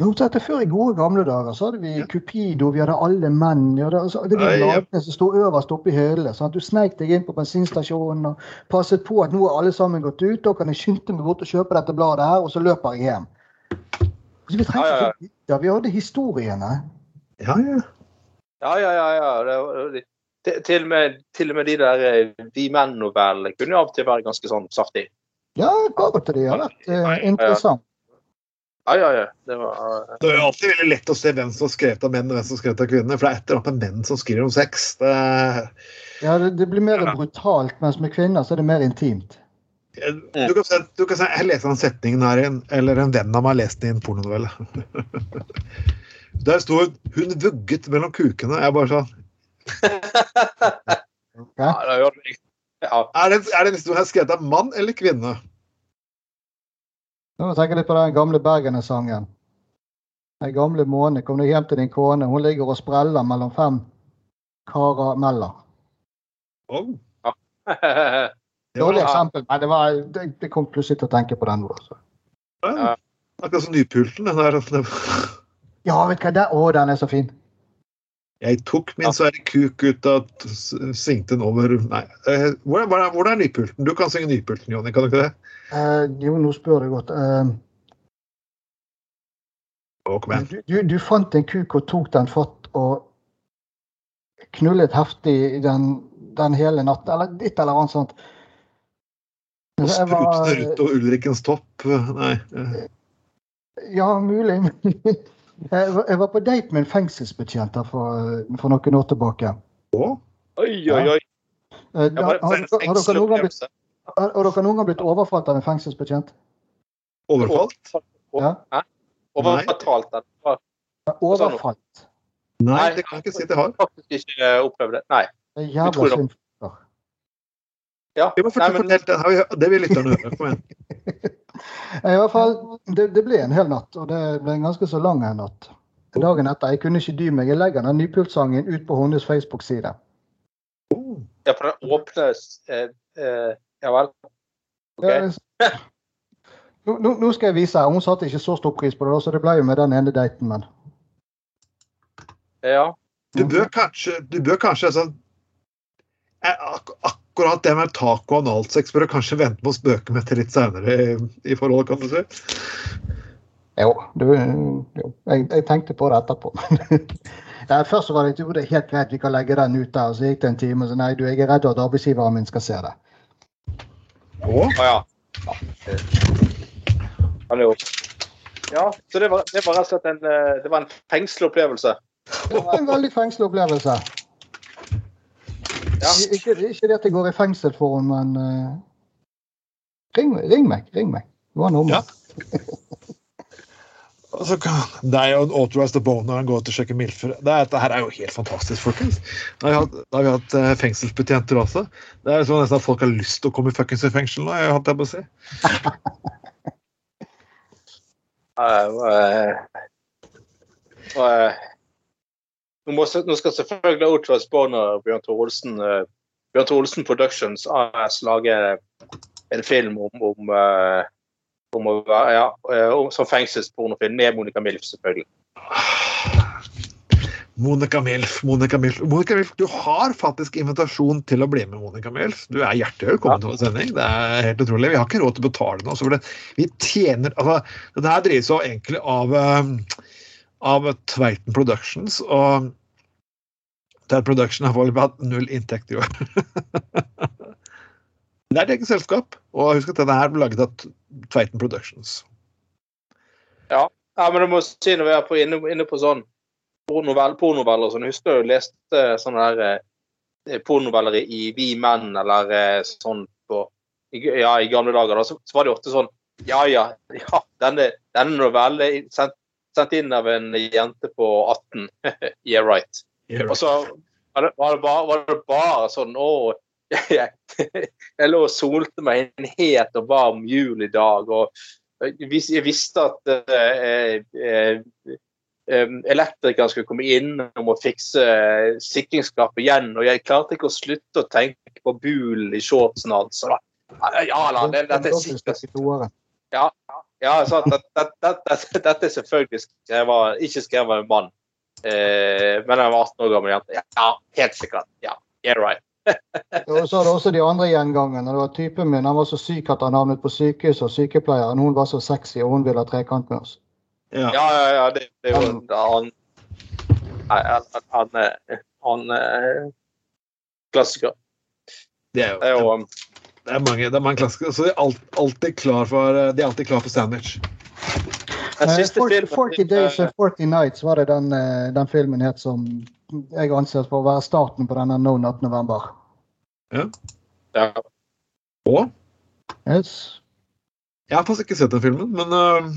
S2: Jo, så etter Før i gode gamle dager så hadde vi
S3: Ja.
S2: Cupido, vi hadde alle menn. Vi hadde, altså, det var
S3: ja.
S2: som sto øverst oppe i hyllene. Sånn Du sneik deg inn på bensinstasjonen og passet på at nå er alle sammen gått ut. Da kan jeg skynde meg bort og kjøpe dette bladet her, og så løper jeg hjem. Så vi trengte
S4: Ja, ja, ja.
S2: vi hadde historiene.
S3: Ja, ja.
S4: Ja, ja, ja. ja. Det, det, til, og med, til og med de der eh, Vi menn-novellene kunne jo av og til være ganske sånn saftig.
S2: Ja, av og til det har vært eh, interessant.
S4: Ja, ja, ja. Det var uh,
S3: Det er jo alltid veldig lett å se hvem som har skrevet av menn og hvem som har skrevet av kvinner. For det er et eller annet med menn som skriver om sex. Det,
S2: Ja, det, det blir mer brutalt, mens med kvinner så er det mer intimt.
S3: du, kan si, du kan si Jeg leser den setningen her, igjen, eller en venn av meg leste den i en pornonovelle. [laughs] Der sto 'hun vugget mellom kukene'. Jeg bare sånn
S4: ja, det. ja.
S3: Er det, er det en historie skrevet av mann eller kvinne?
S2: Nå tenker jeg litt på den gamle Bergene-sangen. Den gamle måne, kom deg hjem til din kone. Hun ligger og spreller mellom fem karameller.
S3: Oh, [laughs]
S2: Dårlig eksempel, men det, var, det, det kom plutselig til å tenke på den nå.
S3: Akkurat som nypulten. Den der,
S2: Ja, vet du hva, der, å, den er så fin.
S3: Jeg tok min svære kuk ut av Svingten svingte den over Nei. eh, Hvordan, hvordan, hvordan er nypulten? Du kan synge nypulten, Jonny. Kan du ikke det?
S2: Eh, jo, nå spør du godt. Eh,
S3: Å, kom igjen.
S2: du, du, du fant en kuk og tok den fatt og knullet heftig den, den hele natten, eller ditt eller annet sånt.
S3: Og
S2: Jeg
S3: ut og Ulrikkens topp. Nei.
S2: Ja, mulig. [laughs] Jeg var, på date med en fengselsbetjent for, for noen år tilbake.
S3: Å?
S4: Oi, oi, oi.
S2: Eh,
S4: Ja,
S2: Har, har, har, dere noen gang blitt, har, dere noen gang blitt overfalt av en fengselsbetjent?
S3: Overfalt?
S2: Ja.
S4: Hæ? Overtalt den.
S2: Overfalt.
S3: Nei, det kan jeg ikke si at jeg har.
S4: Faktisk ikke eh, opplevd det. Nei.
S2: Det er jævla
S4: det.
S2: synd.
S4: Ja.
S3: Ja, men fortell,
S4: Nei, men-
S3: det, har vi- det vil lytterne høre. Kom igjen. [laughs]
S2: I hvert fall, det, det ble en hel natt, og det ble en ganske så lang en natt. Dagen etter, jeg kunne ikke dy meg. Jeg legger den nypultsangen ut på hennes Facebook-side.
S3: Oh.
S4: Ja, på den åpnes eh, eh, Ja vel. Okay.
S2: Ja, Nå, nå- skal jeg vise her. Hun satte ikke så stor pris på det, så det ble jo med den ene daten, men
S4: Ja.
S3: Du bør kanskje, du bør kanskje sånn, ak ak Akkurat det med taco og analsex bør du kanskje vente med å spøke med til litt senere i, i forholdet, kan du si.
S2: Jo, du, jo jeg, jeg tenkte på det etterpå. [laughs] ja, først så var det, jo, det er helt greit, vi kan legge den ut der. og Så gikk det en time, og så nei, du, jeg er redd at arbeidsgiveren min skal se det.
S3: Å?
S4: Oh, ja. Jo Ja, så det var, det var rett og slett en, eh, det var en fengsleopplevelse.
S2: Det var en veldig fengslende opplevelse.
S4: Ja.
S2: Ikke, ikke det at jeg går i fengsel for henne, men uh, ring, ring meg. Ring meg. Du har nummer.
S3: Ja. [laughs] Og så kan jo en authorized the bone når han går ut og sjekker milfer. Er, dette her er jo helt fantastisk, folkens. Da har vi hatt, har vi hatt uh, fengselsbetjenter også. Det er jo sånn nesten at folk har lyst til å komme i fuckings i fengsel nå. Jeg hadde jeg på å si. [laughs]
S4: uh, uh, [laughs] og, eh, nå, må, nå skal selvfølgelig Outros Bond og Bjørn Tore Olsen uh, Bjørn Tore Olsen Productions AS lage en film om, om, uh, om å være ja, eh, om, som fengselspornofilm med Monica Milf, selvfølgelig.
S3: Monica Milf, Monica Milf. Monica Milf, du har faktisk invitasjon til å bli med, Monica Milf. Du er hjertelig velkommen til vår sending. Det er helt utrolig. Vi har ikke råd til å betale det, vi tjener altså, Dette her drives jo egentlig av, eh, av Tveiten Productions. Og Tveiten Production har foreløpig hatt null inntekt i år. [laughs] det er et eget selskap. Og husk at denne her ble laget av Tveiten Productions.
S4: Ja, men du må si når vi er på, inne, inne på sånn pornovel, pornoveller og sånn, husker du leste sånne der eh, pornoveller i Vi Menn eller eh, sånn på Ja, i gamle dager, da, så var det ofte sånn Ja, ja, ja denne, denne novellen er sendt, sendt inn av en jente på 18. [laughs] yeah, right. Og så var det, var det, bare, var det bare sånn Å, [laughs] jeg, jeg lå og solte meg en het og varm jul i dag. og jeg visste at eh, eh, elektrikeren skulle komme inn og må fikse eh, sikringsskapet igjen. Og jeg klarte ikke å slutte å tenke på bulen i shortsen hans. Ja, da, det, dette er sikkert ja, ja så det, det, det, dette er selvfølgelig skrevet, ikke skrevet av en mann. Eh, men jeg var 18 år gammel jente. Ja, helt sikkert. Ja, yeah, right. [laughs]
S2: og så er det også de andre gjengangene. Det var typen min han var så syk at han havnet på sykehus, og sykepleieren hun var så sexy, og hun ville ha trekant med oss.
S4: Ja, ja, ja. ja det, det, jo han Han, han, han er klassiker.
S3: Det er jo,
S4: Det er jo um,
S3: det er mange, det er mange klassikere. Så de er alltid klar for, de er alltid klar for sandwich.
S2: Eh, 40, 40 Days and 40 Nights var det den, eh, den filmen het som jeg anser for å være starten på denne No Not November.
S4: ja.
S3: Og
S2: Yes.
S3: jeg har faktisk ikke sett den filmen, men uh...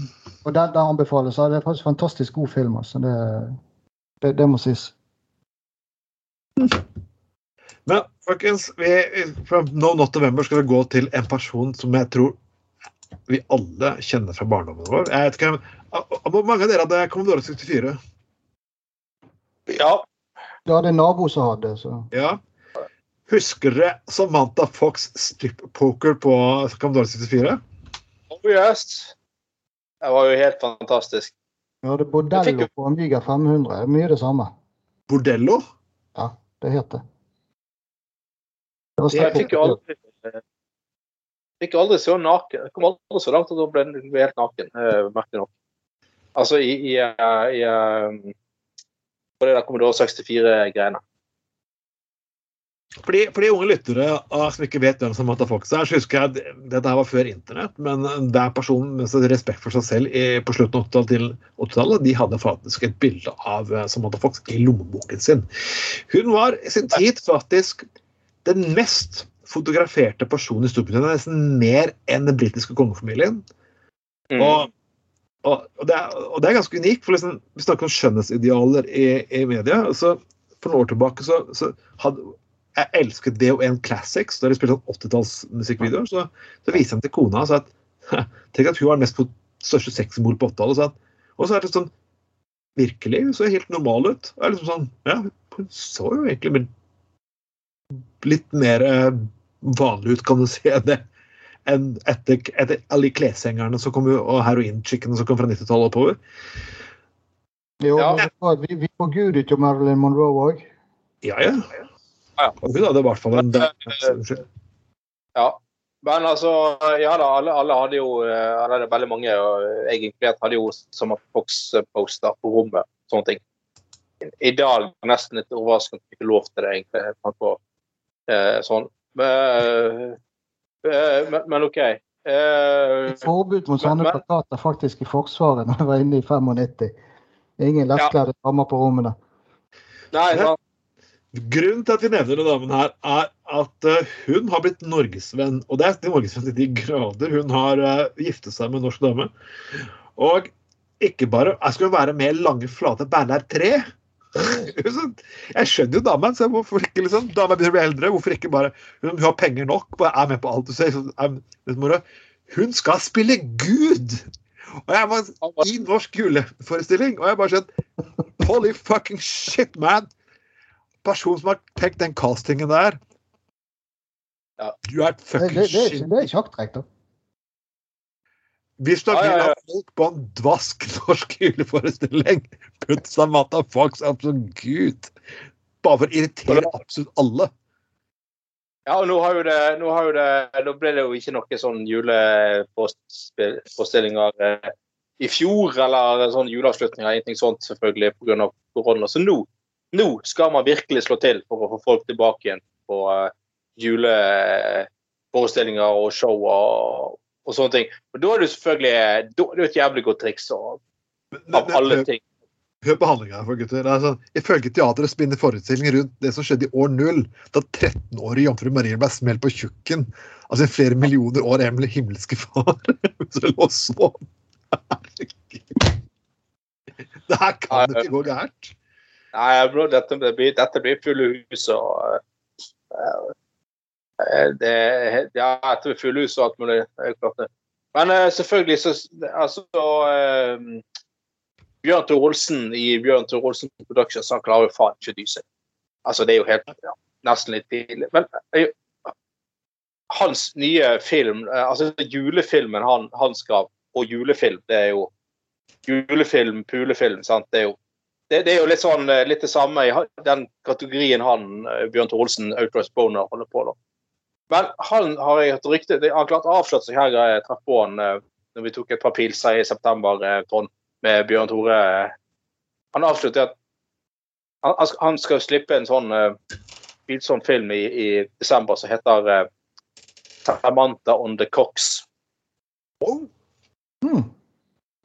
S2: Og den, den anbefales. Det er faktisk en fantastisk god film. Altså. Det, det, det må sies.
S3: Men folkens, vi, fra No Not November skal vi gå til en person som jeg tror vi alle kjenner fra barndommen vår. Jeg vet ikke, Hvor mange av dere hadde Commodore 64?
S4: ja.
S2: Du hadde en nabo som hadde, så
S3: Ja. Husker dere Samantha Fox strip poker på Commodore 64?
S4: Oh, yes. Det var jo helt fantastisk.
S2: Vi hadde bordello
S4: fikk
S2: på Amiga 500. Er Mye det samme.
S3: Bordello?
S2: Ja, det het det.
S4: Jeg fikk jo aldri fikk aldri så naken. Jeg kom aldri så langt at da ble jeg helt naken, eh, merkelig nok. Altså i, i, eh, i eh, På det der Commodore 64-greiene.
S3: For de, unge lyttere ah, som ikke vet hvem Samantha Fox er, så husker jeg at dette her var før internett, men hver person med respekt for seg selv i, på slutten av 80-tallet til 80-tallet, de hadde faktisk et bilde av eh, Samantha Fox i lommeboken sin. Hun var i sin tid faktisk den mest fotograferte personen i Storbritannia, nesten mer enn den britiske kongefamilien.
S4: Mm.
S3: Og, og, og, det er, og det er ganske unikt, for liksom, vi snakker om skjønnhetsidealer i, i media. Så for noen år tilbake så, så hadde jeg elsket DO1 Classics, da de spilte sånn 80-tallsmusikkvideoer. Så, så viste han til kona og sa at tenk at hun var den mest største sexmor på 80-tallet. Og, så og så er det sånn Virkelig, hun så helt normal ut. Det er liksom sånn, ja, Hun så jo egentlig litt mer eh, vanlig ut, kan du si, enn det enn etter, etter alle de kleshengerne som kom, og heroinchickene som kom fra 90-tallet oppover.
S2: Jo,
S4: Ja.
S2: vi, vi forgudet jo Marilyn Monroe òg.
S3: Ja, ja.
S4: Ja.
S3: Og hun hadde i hvert fall en
S4: eh, Ja. Men altså, ja da, alle, alle hadde jo eller det er veldig mange, og jeg inkludert, hadde jo som Fox-poster på rommet. Sånne ting. I dag nesten litt overraskende ikke lov til det, egentlig. Sånn. Men, eh, men, men OK. Eh,
S2: Forbud mot sånne
S4: Men-
S2: plakater faktisk i Forsvaret når jeg var inne i 95. Ingen lettkledde damer på rommene.
S4: nei, sant.
S3: Grunnen til at vi nevner denne damen her, er at eh, hun har blitt norgesvenn. Og det er norgesvenn til de grader. Hun har uh, giftet seg med en norsk dame. Og ikke bare Jeg skal jo være med lange, flate Bernhard 3. [laughs] Jeg skjønner jo damen. så Hvorfor ikke liksom, Dama begynner å bli eldre. Hvorfor ikke bare Hun har penger nok, bare er med på alt du sier. er-. Hun skal spille Gud! Og jeg var i norsk juleforestilling, og jeg bare skjønte Holy fucking shit, man! Person som har tenkt den castingen der. Du er et
S2: Det,
S3: fucking
S2: det, det, er
S3: shit.
S2: ikke- det er sjakktrekk, da.
S3: Hvis du vil ha folk på en dvask norsk juleforestilling, putt Samantha Fox absolutt Gud. Bare for å irritere absolutt alle.
S4: Ja, og nå har jo det Nå, har jo det, nå ble det jo ikke noe sånn juleforestillinger eh, i fjor, eller sånn juleavslutninger, ingenting sånt selvfølgelig pga. korona. Så nå, nå skal man virkelig slå til for å få folk tilbake igjen på eh, juleforestillinger og show og, og sånne ting. Og da er det selvfølgelig da, er det et jævlig godt triks av alle ting.
S3: hør på handlinga for gutter. Det er sånn, ifølge teatret spinner forestillingen rundt det som skjedde i år null, da 13-årige jomfru Marie ble smelt på tjukken av sin flere millioner år emle himmelske far. [laughs] Det. [laughs] Det her kan ikke gå gærent.
S4: Nei, bro, dette, blir, dette blir fulle hus og uh, det, Ja, etter blir fulle hus og alt mulig. Det. Men eh, selvfølgelig så Altså eh, Bjørn Tor Olsen i Bjørn Tor Olsen Productions han klarer jo faen ikke å dy seg. Altså, det er jo helt ja, nesten litt tidlig. Men eh, hans nye film, eh, altså julefilmen han, han skrev, og julefilm, det er jo Julefilm, pulefilm, sant. Det er jo det, det er jo litt sånn eh, litt det samme i den kategorien han eh, Bjørn Tore Olsen, Outrice Boner, holder på da. Men han har jeg hørt rykte det- Han har klart å avsløre seg her. Jeg traff på han eh, når vi tok et par pilser i september, eh, med Bjørn Tore. Han avslutter at han, han skal- slippe en sånn bilsom film i, i desember som heter eh, Samantha on the Cox.
S3: Oh,
S2: Hmm.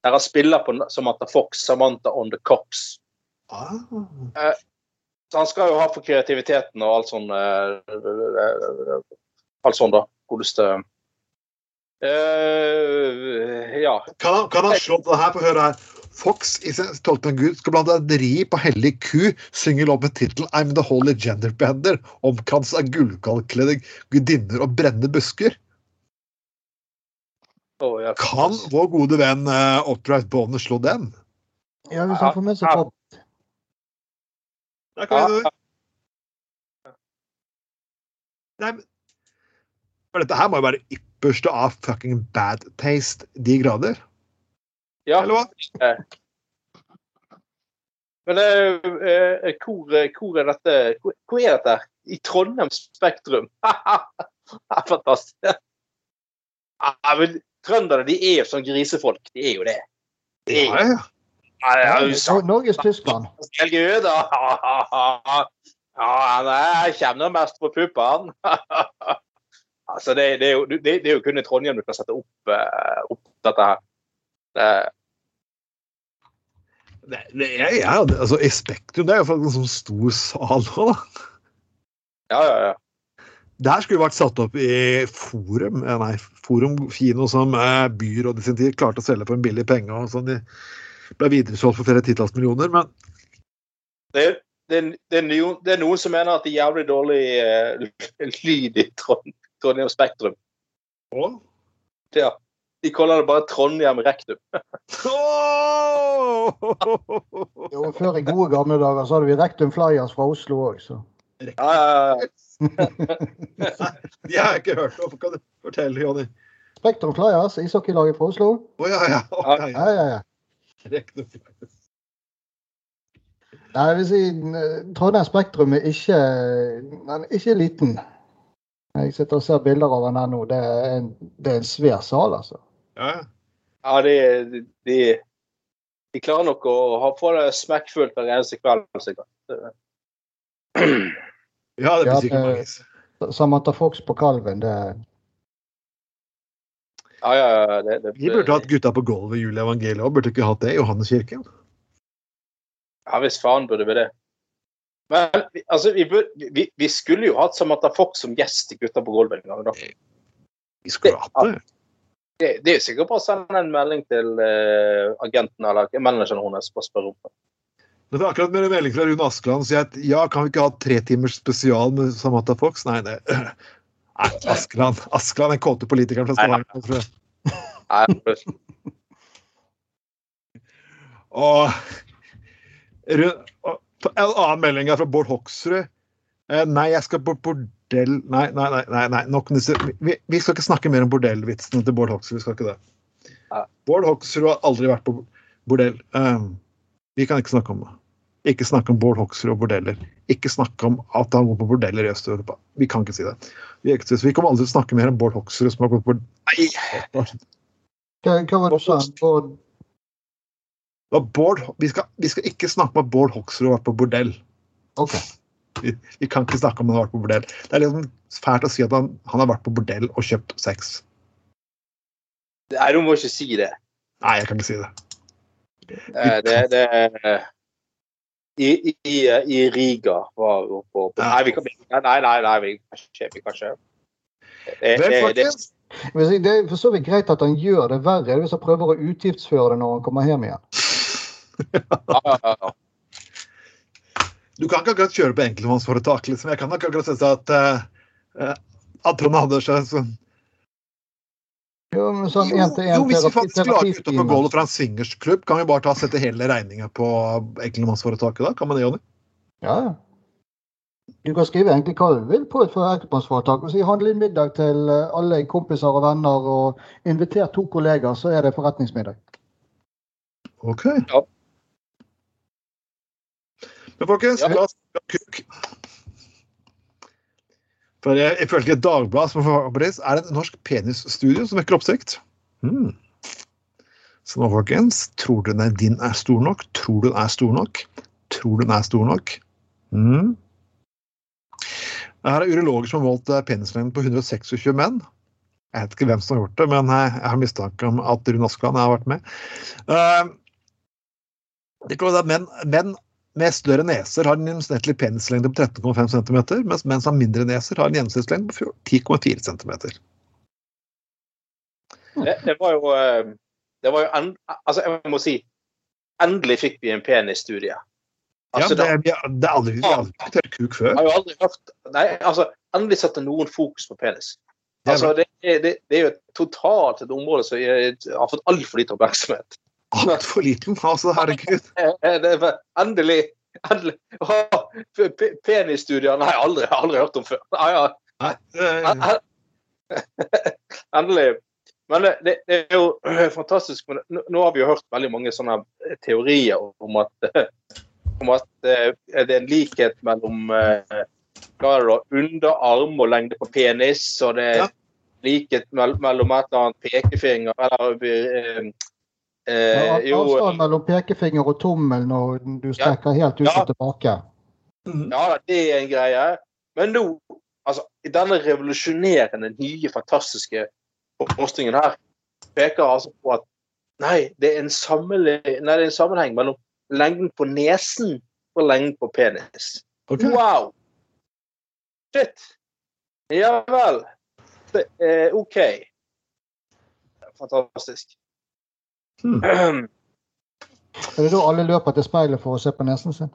S4: Der han spiller på Samantha Fox, Samantha on the Cox.
S3: ah.
S4: Så han skal jo ha for kreativiteten og alt sånn eh, Alt sånn, da. Godeste Uh, Ja.
S3: Kan han, kan han slå på det her? på høyre her. Fox i sin tolkning av Gud skal blant annet ri på hellig ku, synge lov med tittelen 'I'm the holy gender bender', omkrans av gullkalkkledde gudinner og brennende busker.
S4: Oh, ja.
S3: Kan vår gode venn uh, Upright Bonner slå den?
S2: Ja, hvis han får med seg
S4: Ja.
S2: folk.
S3: Ja, kan vi
S4: Ja.
S3: Nei, For dette her må jo være ypperste av fucking bad taste, de grader.
S4: ja.
S3: Eller hva?
S4: Men eh, eh, hvor, hvor er dette hvor, hvor er dette? I Trondheim Spektrum. [laughs] Fantastisk. Ja, men Trønderne de er jo sånn grisefolk. De er jo det. De er
S3: Ja,
S4: jo,
S3: ja.
S4: ja, sant.
S2: Norges Tyskland.
S4: Helge da. [laughs] Ja, han kommer mest på puppene. [laughs] altså, det, det, er jo, det, det er jo kun i Trondheim du kan sette opp, eh, opp dette her. Det,
S3: jeg, jeg, altså, I Spektrum det er jo faktisk en sånn stor sal òg, da.
S4: ja, ja, ja.
S3: Det her skulle vært satt opp i Forum eh, nei, Forum kino som eh, byrådet sin tid klarte å selge for en billig penge. og sånn. De ble videresolgt for flere titalls millioner. Men
S4: Det, det, det, er noen, det er noen som mener at det er jævlig dårlig uh, [laughs] lyd i Trond, Trondheim Spektrum.
S3: Å?
S4: Ja. De kaller det bare Trondheim Rektum.
S2: Jo, før i gode gamle dager så hadde vi Rektum Flyers fra Oslo òg, så.
S4: Ja, ja, ja. [laughs]
S3: De har jeg ikke hørt om. Kan du fortelle, Jonny?
S2: Spektrum Flyers, ishockeylaget fra Oslo.
S3: Å ja, ja. Å, ja,
S2: Ja, ja, ja.
S3: Rekne.
S2: Nei, jeg vil si eh, Trondheim Spektrum er ikke, er ikke liten. Jeg sitter og ser bilder av den her nå. Det er en, det er en svær sal, altså.
S3: Ja, ja.
S4: de, de, de klarer nok å ha, på det smekkfullt hver eneste kveld, sikkert.
S3: ja, det blir
S2: Ja,
S3: sikkert mange.
S2: Samantha Fox på Kalven, det
S4: Ja, ja, ja. Det, det,
S3: Vi burde hatt gutta på gulvet i Julie Evangeliet òg, burde ikke hatt det i Johanneskirken?
S4: Ja visst faen burde vi det. Men altså, vi, bør, vi, vi skulle jo hatt Samantha Fox som gjest i Gutta på gulvet en gang. da.
S3: Vi skulle hatt det.
S4: Det, det er jo sikkert bare å sende en melding til uh, agenten eller manageren hennes og spørre om det.
S3: Det er akkurat med en melding fra Rune Askeland som sier at ja, kan vi ikke ha tre timers spesial med Samantha Fox? Nei, det [clears throat] Nei, Askeland. Askeland er kåte politikeren fra
S4: Nei,
S3: Stavanger. tror jeg.
S4: Nei,
S3: Og og en annen melding er fra Bård Hoksrud. Eh, Nei, jeg skal på bordell Nei, nei, nei. nei. Nok disse. Vi, vi skal ikke snakke mer om bordellvitsene til Bård Hoksrud. Vi skal ikke det. Bård Hoksrud har aldri vært på bordell. Um, vi kan ikke snakke om det. Ikke snakke om Bård Hoksrud og bordeller. Ikke snakke om at han går på bordeller i Øst-Europa. Vi kan ikke si det. Vi, ikke, vi kommer aldri til å snakke mer om Bård Hoksrud som har gått på bordell.
S4: Nei.
S2: Hva, var det sa? Bård?
S3: Bård, vi, skal, vi skal ikke snakke om at Bård Hoksrud har vært på bordell.
S2: OK.
S3: Vi, vi kan ikke snakke om han har vært på bordell. Det er liksom fælt å si at han, han har vært på bordell og kjøpt sex.
S4: Nei, du må ikke si det.
S3: Nei, jeg kan ikke si det.
S4: Eh, Det, det i, i, I Riga var hun på, på Nei, vi kan, nei, nei, nei, nei vi kan ikke. Vi kan ikke. Det, det, det,
S2: det, Det er for så vidt greit at han gjør det verre hvis han prøver å utgiftsføre det når han kommer hjem igjen.
S4: Ja, ja, ja.
S3: Du kan ikke akkurat kjøre på enkeltmannsforetak. Liksom. Jeg kan ikke akkurat si at, uh, at Trond Andersen sånn,
S2: Jo, men sånn
S3: jo,
S2: en til en
S3: jo, hvis vi faktisk klarer ute på
S2: terapitime.
S3: gulvet fra en swingersklubb, kan vi bare ta sette hele regninga på enkeltmannsforetaket da? Kan man det, Jonny?
S2: Ja, ja. Du kan skrive egentlig hva du vil på et enkeltmannsforetak. og Si handle inn middag til eh, alle kompiser og venner, og inviter to kollegaer, så er det forretningsmiddag.
S3: OK.
S4: Ja.
S3: Men folkens,
S4: Ja.
S3: la oss snakke kuk. For ifølge Dagbladet som på er det et norsk penisstudio som vekker oppsikt. Hmm. Så nå, folkens, tror du den din er stor nok? Tror du den er stor nok? Tror du den er stor nok? Hmm. Her er urologer som har målt eh, penislengden på 126 menn. Jeg vet ikke hvem som har gjort det, men jeg, jeg har mistanke om at Rune Askeland har vært med. Uh, det kan være menn, menn med større neser har en gjennomsnittlig penislengde på 13,5 cm, mens menn som har mindre neser, har en gjennomsnittslengde på 10,4 cm.
S4: Det, det var jo eh, Det var jo en, Altså, jeg må si Endelig fikk vi en penisstudie.
S3: Ja,
S4: Altså,
S3: det, vi har- det er aldri, vi har aldri diskutert kuk før.
S4: Jeg har jo aldri hørt Nei, altså, endelig setter noen fokus på penis.
S3: Det
S4: Altså, det, det, det er jo totalt et område som har fått altfor lite oppmerksomhet.
S3: Liten, altså. Herregud. [laughs]
S4: Eh, eh, Det er endelig endelig Åh, pe- pe- Penisstudier Nei, aldri, aldri hørt om før. Nei, ja.
S3: Nei, eh, [laughs]
S4: Endelig. Men det, det er jo [clears throat] fantastisk. Men nå, har vi jo hørt veldig mange sånne teorier om at, om at eh, det er en likhet mellom eh, hva er det underarm og lengde på penis, og det er likhet mellom et eller annet pekefinger eller eh, eh,
S2: Ja,
S4: Jo,
S2: Avstand mellom pekefinger og tommel når du strekker helt ut
S4: Ja.
S2: og tilbake.
S3: mm,
S4: Ja, det er en greie. Men nå, altså, i denne revolusjonerende, nye, fantastiske forskningen her, peker altså på at nei, det er en, sammenle- nei, det er en sammenheng mellom lengden på nesen og lengden på penis.
S3: Okay.
S4: Wow! Shit! Ja vel. Det er OK. Fantastisk.
S3: Hmm. [clears throat]
S2: Er det da alle løper til speilet for å se på nesen sin?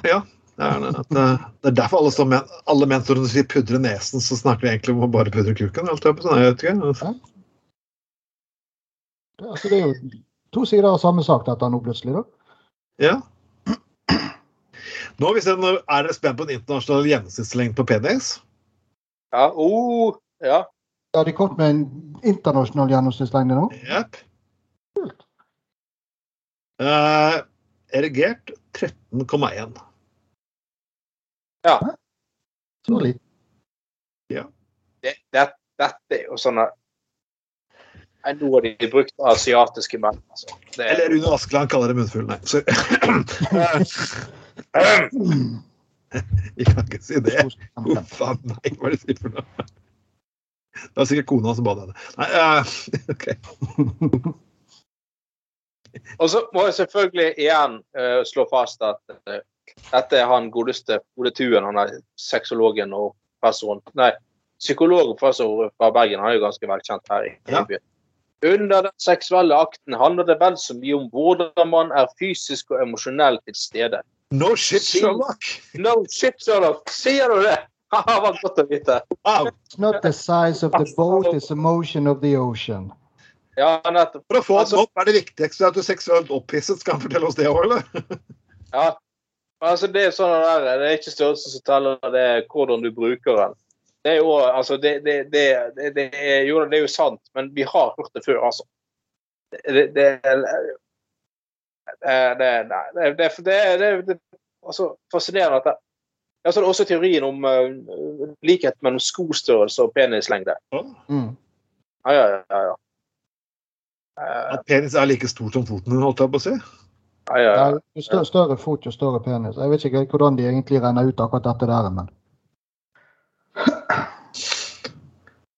S3: Det er, det, det er derfor alle, som alle menn når de sier pudre nesen, så snakker vi egentlig om å bare pudre kuken. Alt det, sånn, jeg vet ikke.
S2: Det, altså, det er jo to sider av samme sak, dette nå plutselig. da.
S3: Ja. Nå hvis jeg, er dere spent på en internasjonal gjennomsnittslengde på penis?
S4: Ja, oh, ja.
S2: Har de kommet med en internasjonal gjennomsnittslengde nå?
S3: Jepp. Eh, erigert 13,1. Ja.
S2: Så lite.
S4: Det, det, dette er jo sånne noe de har brukt asiatiske menn. Altså. Det,
S3: Eller Rune Askeland kaller det munnfull. Nei, sorry. Vi [laughs] kan ikke si det. Huff a meg, hva er det du sier for noe? Det var sikkert kona som ba deg det. Nei, uh, [laughs] OK.
S4: Og så må jeg selvfølgelig igjen uh, slå fast at uh, dette er han godeste Ole Tuen, han er sexologen og professoren Nei, psykolog og professor fra Bergen. Han er jo ganske velkjent her i
S3: Ja.
S4: byen. Under den seksuelle akten handler det vel så mye om hvordan man er fysisk og emosjonell til stede.
S3: No shit, Sherlock!
S4: No shit, Sherlock! Sier du det? [laughs] Det var godt å vite.
S3: Wow.
S2: It's not the size of the boat, it's the motion of the ocean.
S4: Ja, nettopp.
S3: For å få
S4: Altså-
S3: et opp er det viktigste at du er seksuelt opphisset. Skal han fortelle oss det òg, eller?
S4: Ja. Altså, det er sånn der, det er ikke størrelsen som teller, det er hvordan du bruker den. Det er jo, altså, det, det, det, det, det, er, jo, det er jo sant, men vi har hørt det før, altså. Det, det, det, det, nei, det, det, det, det, det altså, fascinerende at det, ja, så er det også teorien om uh, likhet mellom skostørrelse og penislengde.
S2: Mm.
S4: Ja, ja, ja. ja. Eh,
S3: At penis er like stor som foten din, holdt jeg på å si.
S4: ja, ja,
S2: Ja, jo større, større fot, jo større penis. Jeg vet ikke hvordan de egentlig regner ut akkurat dette der, men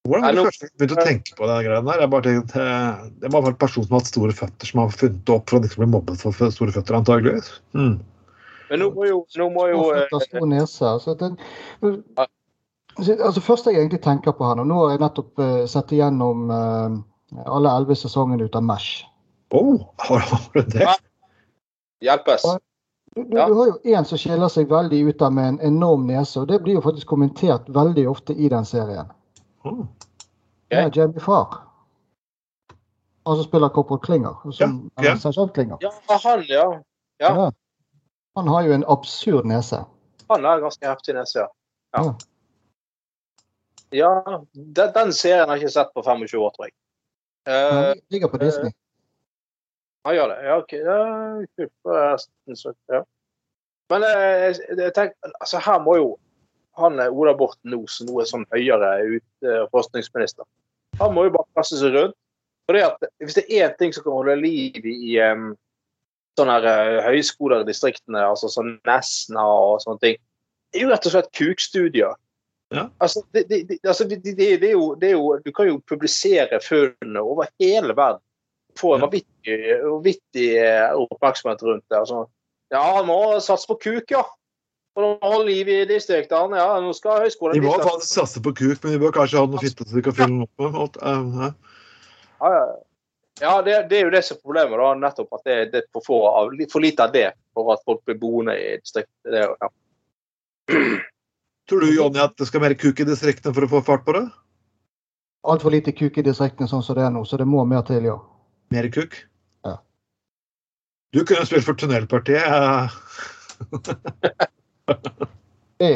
S3: Hvordan var det første du begynte å tenke på den greia der? Jeg bare tenkte, eh, Det ha en person som har hatt store føtter, som har funnet det opp for å ikke bli mobbet for store føtter, antageligvis. Mm.
S4: Men nå må jo, nå må jo
S2: Stor
S4: eh,
S2: nese. Altså, den, altså, Først jeg egentlig tenker på her nå Nå har jeg nettopp sett igjennom eh, alle elleve sesongene ut av Mesh.
S3: Oh, har du det?
S4: hjelpes.
S2: Du, du,
S4: Ja.
S2: du har jo en som skiller seg veldig ut av med en enorm nese, og det blir jo faktisk kommentert veldig ofte i den serien.
S3: Oh.
S2: Det er Jamie Farr. Han som spiller Corporal Klinger. Som,
S3: Ja, ja.
S2: Klinger.
S4: Ja, han, ja. Ja.
S2: Ja. Han har jo en absurd nese.
S4: Han har ganske heftig nese, ja.
S2: Ja.
S4: Ja, ja den, den serien har jeg ikke sett på 25 år, tror jeg. Eh,
S2: Han ligger på Disney.
S4: han gjør det. Ja, OK. Ja. Ja. Men eh, jeg, jeg tenker, altså her må jo han eh, Ola Borten Moe, som nå er sånn høyere ut, eh, forskningsminister, han må jo bare kaste seg rundt. For det at Hvis det er én ting som kan holde liv i um, sånne her, eh, høyskoler i distriktene, altså sånn Nesna og sånne ting, det er jo rett og slett kukstudier.
S3: Ja.
S4: Altså, det, det, det, altså det, er jo, det er jo Du kan jo publisere funnene over hele verden. Få en
S3: Ja.
S4: vanvittig, eh, oppmerksomhet rundt det. Altså, ja, han må satse på kuk, ja. For å holde liv i distriktene. Ja, nå skal høyskolen
S3: De må faktisk satse på kuk, men de bør kanskje ha noe fitte så de kan fylle den opp med. Eh, ja.
S4: Ja, ja. det, det er jo det som er problemet. da, Nettopp at det, det er for, få av, for lite av det for at folk blir boende i distriktet. Det, ja.
S3: Tror du Jonny, at det skal mer kuk i distriktene for å få fart på det?
S2: Altfor lite kuk i distriktene sånn som det er nå, så det må mer til, ja.
S3: Mer kuk?
S2: Ja.
S3: Du kunne spilt for Tunnelpartiet. [laughs]
S2: Det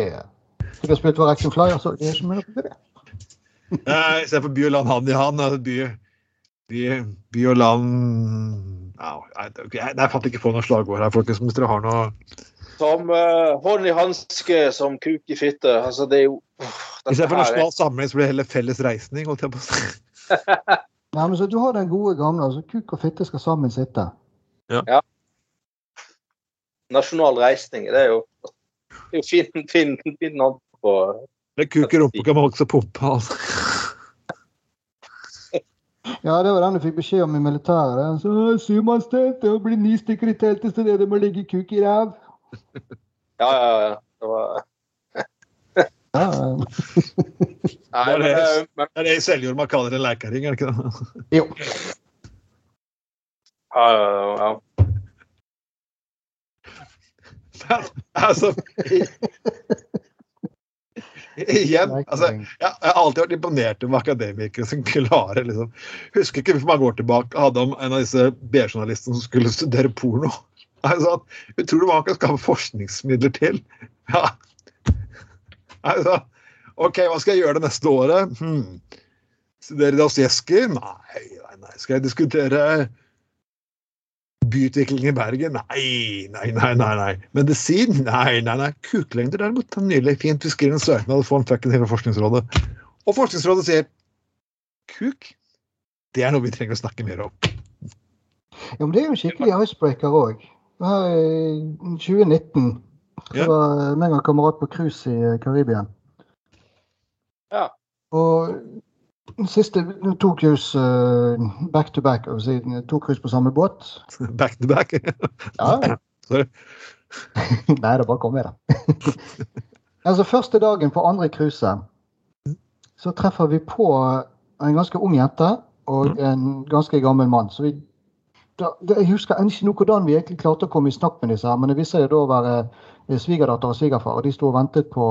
S2: Du kunne spilt for Action Flyer, så det er ikke mulig for det. [laughs]
S3: I stedet for by og land hand i hand. eh, By, by, by og land nei, jeg, jeg ikke på noe slagord her, folkens. Hvis dere har noe
S4: Som uh, hånd i hanske, som kuk i fitte. Altså, det er jo dette
S3: Istedenfor nasjonal samling, så blir det heller felles reisning. holdt jeg på å si. [laughs]
S2: Nei, men så Du har den gode gamle. altså Kuk og fitte skal sammen sitte. Ja.
S4: Nasjonal reisning. Det er jo, det er jo fin, fin, fin navn på
S3: Det er kuk i rumpa kan man også pumpe. Altså. [laughs]
S2: Ja, det var den du fikk beskjed om i militæret. Så, Symannstelt, det blir ni stykker i teltet, så det det må ligge kuk i ræv.
S4: Ja, ja, ja. Det var, [laughs]
S2: Ja,
S4: nei,
S3: Det er
S4: men,
S3: det.
S4: eh, men
S3: er det i Seljord man kaller en leikering, er det ikke det?
S2: jo.
S4: ja, ja, ja.
S3: Men, altså Igjen, altså jeg, jeg har alltid vært imponert over akademikere som klarer liksom Husker ikke hvor mange år tilbake hadde om en av disse B-journalistene som skulle studere porno. [laughs] Altså, utrolig hva man kan skaffe forskningsmidler til. [laughs] Ja. Altså, OK, hva skal jeg gjøre det neste året? Hmm. Studere Dostojevskij? Nei, nei, nei. Skal jeg diskutere byutvikling i Bergen? Nei, nei, nei. nei, nei. Medisin? Nei, nei, nei. Kuklengder derimot. er Nydelig. Fint. Vi skriver en søknad og får en fucking hele Forskningsrådet. Og Forskningsrådet sier kuk, det er noe vi trenger å snakke mer om.
S2: Ja, men det er jo en skikkelig icebreaker òg. I 2019 så
S3: Ja.
S2: var jeg og en kamerat på cruise i Karibia.
S4: Ja.
S2: Og Siste to cruise uh, back to back, altså to cruise på samme båt. [laughs]
S3: Back to back.
S2: Ja. [laughs]
S3: Sorry. [laughs]
S2: Nei, det bare kom med da. altså, første dagen på andre cruise så treffer vi på en ganske ung jente og en ganske gammel mann. Så vi, jeg husker ikke noe hvordan vi egentlig klarte å komme i snakk med disse her, men det viste seg da å være eh, svigerdatter og svigerfar. Og de sto og ventet på,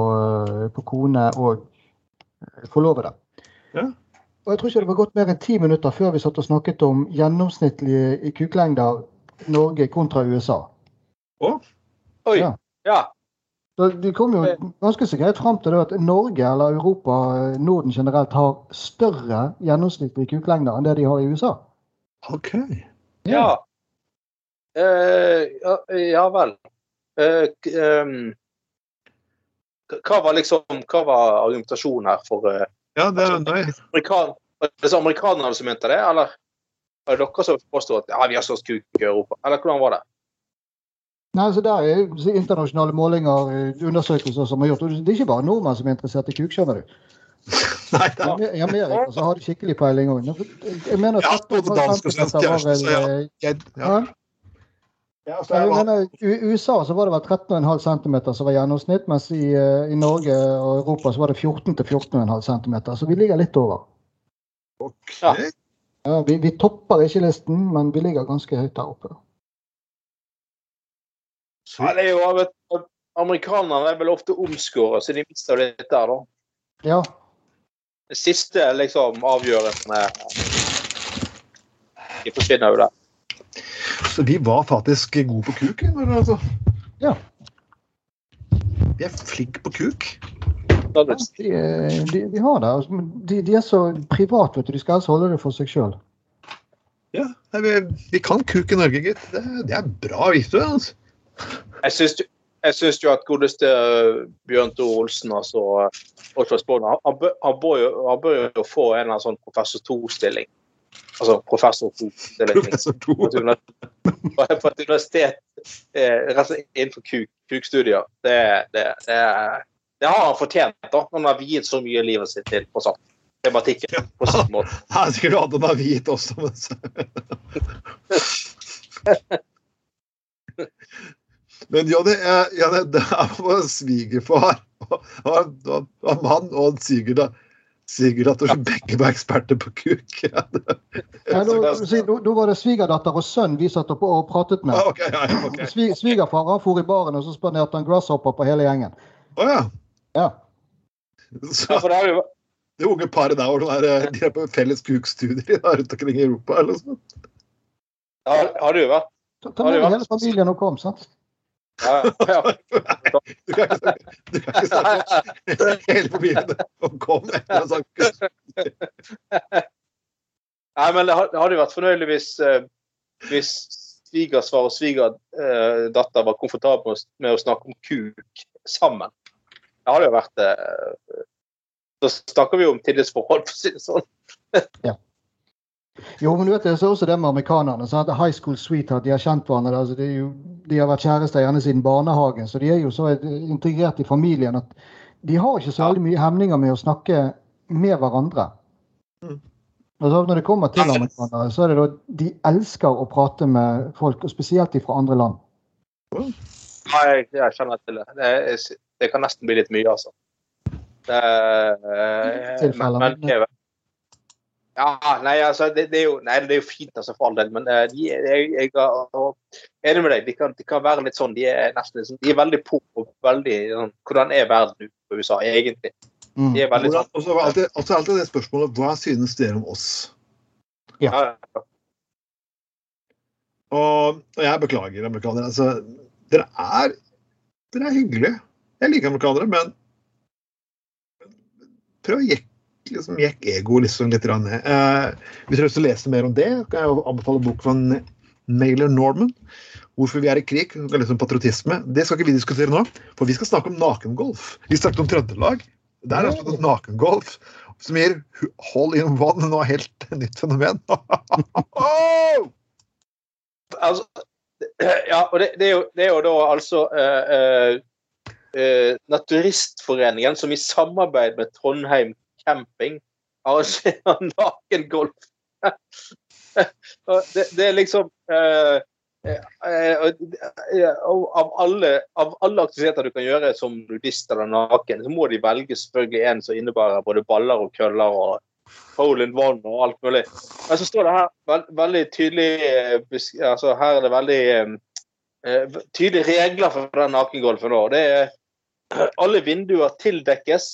S2: eh, på kone og eh, forlovede.
S3: Ja.
S2: Og jeg tror ikke det var gått mer enn ti minutter før vi satt og snakket om gjennomsnittlige kuklengder Norge kontra USA.
S4: Oi.
S2: Ja.
S4: Ja.
S2: De kom jo ganske så greit fram til det at Norge eller Europa, Norden generelt, har større gjennomsnittlige kuklengder enn det de har i USA.
S3: OK.
S4: Ja. Uh, ja, ja vel. Uh, ehm, hva var liksom Hva var argumentasjonen her for uh,
S3: Ja, det er altså,
S4: amerikan altså, amerikanerne som mente det, eller var det dere som påsto at ja, vi har størst kuk i Europa? Eller hvordan var det?
S2: Nei, så Der er internasjonale målinger, eh, undersøkelser som er gjort. Det er ikke bare nordmenn som er interessert i kuk, skjønner du. [laughs]
S3: nei
S2: I
S3: da.
S2: Amer- I Amerika så har de skikkelig peiling òg. Jeg mener
S3: Ja, både dansk og svensk ja. ja.
S2: ja.
S3: Ja,
S2: Jeg mener, I USA så var det vel 13,5 cm som var gjennomsnitt, mens i, eh, i Norge og Europa så var det 14-14,5 cm. Så vi ligger litt over.
S3: Okay.
S4: Ja.
S2: Ja, vi, vi topper ikke listen, men vi ligger ganske høyt der oppe.
S4: Ja, det er jo, vet, amerikanerne er vel ofte omskåret, så de mister litt der, da.
S2: Ja,
S4: Det siste liksom avgjørende De forsvinner jo der.
S3: Så vi var faktisk gode på kuk. Altså.
S2: Ja.
S3: Vi er flinke på kuk.
S4: Er
S2: de, de, de har det. altså, De, de er så private, vet du. De skal helst holde det for seg sjøl.
S3: Ja, vi, vi kan kuk i Norge, gitt. Det, det er bra, visste du. Altså.
S4: Jeg syns jo- jeg syns jo at godeste uh, Bjørn Tore Olsen, altså Spån, han, han, bør- jo, han bør jo få en eller annen sånn professor 2-stilling. Altså professor 2-stilling.
S3: Professor to.
S4: på et universitet eh, innenfor kuk, kukstudier. Det, det, det, det har han fortjent, da, når han har viet så mye livet sitt til på sånn tematikken. på sin måte. [laughs]
S3: Her skulle hatt en avit også. [laughs] Men så. Det er, ja, det, det er vår svigerfar og, og, og, og mann og svigerdatter som begge var eksperter på kuk. [laughs] Ja,
S2: Nå var det svigerdatter og sønn vi satt opp og pratet med.
S3: ah, okay, ja, okay. ok.
S2: Svi- Svigerfar han for i baren og så spanderte han grasshopper på hele gjengen.
S3: Å ja.
S2: Ja.
S3: Så
S4: Ja, for det er jo
S3: det unge paret der, hvor de er, de er på felles kukstudier rundt omkring i Europa eller noe sånt.
S4: Ja, har- du vært.
S2: Ta, ta med hele familien og kom, sant?
S4: Ja, ja.
S3: Du kan ikke snakke, du kan ikke snakke hele familien om kom etter en sånn.
S4: Nei, men det hadde jo vært fornøyelig hvis, eh, hvis svigersvar og svigerdatter var komfortable med, å- snakke om kuk sammen. Det hadde jo vært eh, Da snakker vi jo om tillitsforhold, for å si det sånn.
S2: Jo, men du vet det er også det med amerikanerne. Sant? High school sweetheart, de har kjent hverandre. Altså, de, jo, de har vært kjærester gjerne siden barnehagen, så de er jo så integrert i familien at de har ikke så veldig mye hemninger med å snakke med hverandre.
S3: Mm.
S2: Og så når det kommer til amerikanere, så er det da de elsker å prate med folk, og spesielt de fra andre land.
S4: Nei, jeg, jeg kjenner til det. det. er- Det kan nesten bli litt mye, altså. Det,
S2: er,
S4: men men- Ja, nei, altså, det, det, er jo, nei, det er jo fint, altså, for all del, men uh, de, jeg, jeg er enig med deg. De kan, de kan være litt sånn De er nesten sånn, de er veldig på og veldig sånn Hvordan er verden utenfor USA, egentlig?
S2: Mm.
S4: De er veldig sånn
S3: Og så er alltid, og så er alltid det spørsmålet hva synes dere om oss?
S4: ja, ja.
S3: Og, og jeg beklager, amerikanere. Altså, dere er dere er hyggelige. Jeg liker amerikanere, men prøv å jekke liksom, gikk ego liksom, litt grann. Eh, hvis du har lyst til å lese mer om det, kan jeg anbefale bok fra Mailer Norman. 'Hvorfor vi er i krig'. Det er litt om patriotisme. Det skal ikke vi diskutere nå, for vi skal snakke om nakengolf. Vi snakket om Trøndelag. Der er det nakengolf som gir hold in one nå helt nytt fenomen. Oh! [laughs]
S4: Altså, ja, og det, det, er jo, det er jo da altså uh, eh, Naturistforeningen som i samarbeid med Trondheim Camping arrangerer [laughs] nakengolf. Det, det er liksom eh, eh, eh, av, alle, av alle aktiviteter du kan gjøre som nudist eller naken, så må de velge selvfølgelig en som innebærer både baller og køller og hole in one og alt mulig. Men så står det her veld, veldig tydelig eh, altså Her er det veldig eh, tydelige regler for den nakengolfen. også. Det er alle vinduer tildekkes.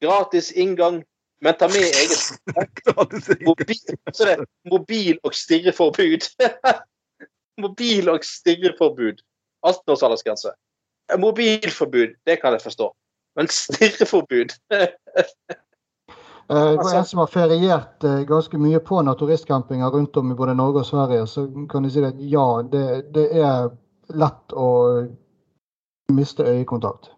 S4: Gratis inngang, men ta med eget [laughs] mobil, så det er mobil- og stirreforbud. [laughs] mobil- og stirreforbud. 18-års aldersgrense. Mobilforbud, det kan jeg forstå. Men stirreforbud [laughs]
S2: Eh, Det var
S4: Altså-
S2: en som har feriert eh, ganske mye på naturistcampinger rundt om i både Norge og Sverige. Så kan du si at ja, det, det er lett å miste øyekontakt.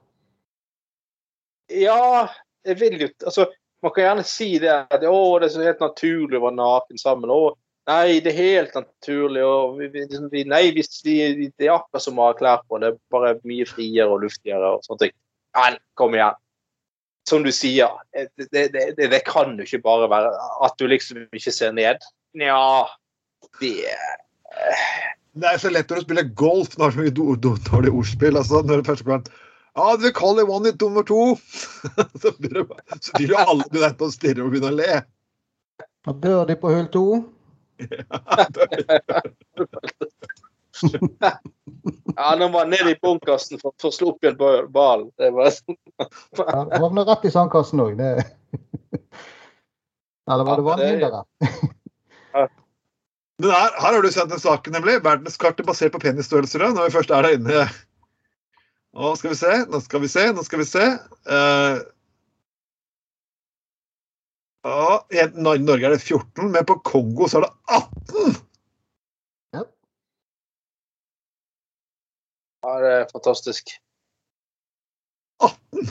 S4: Ja, jeg vil jo Altså, man kan gjerne si det at å, det er så helt naturlig å være naken sammen. Å, nei, det er helt naturlig. Og vi, vi, liksom, nei, vi, vi, det er akkurat som å ha klær på. Det er bare mye friere og luftigere og sånne ting. Men kom igjen. Som du sier, det, det, det, det kan jo ikke bare være at du liksom ikke ser ned. Nja, det
S3: Det er så lettere å spille golf når det er så mye dårlig ordspill. Altså, når det først kommer Ja, du kaller one hit nummer to! [laughs] så blir det bare- så blir jo alle med dette å stirre og begynne å le.
S2: Og de på hull to. [laughs]
S4: Ja, nå var han nede i bunkersen for, for å slå opp igjen ba- ballen. Det var sånn.
S2: Ja, det Havner rett i sandkassen òg. Eller var det
S4: det-
S3: Men her, her har du sett en sak, nemlig. Verdenskartet basert på penisstørrelser. Når vi først er der inne. Nå skal vi se, nå skal vi se, nå skal vi se. Uh, ja, i Norge er det 14, men på Kongo så er det 18!
S4: Ja, det er fantastisk.
S3: 18!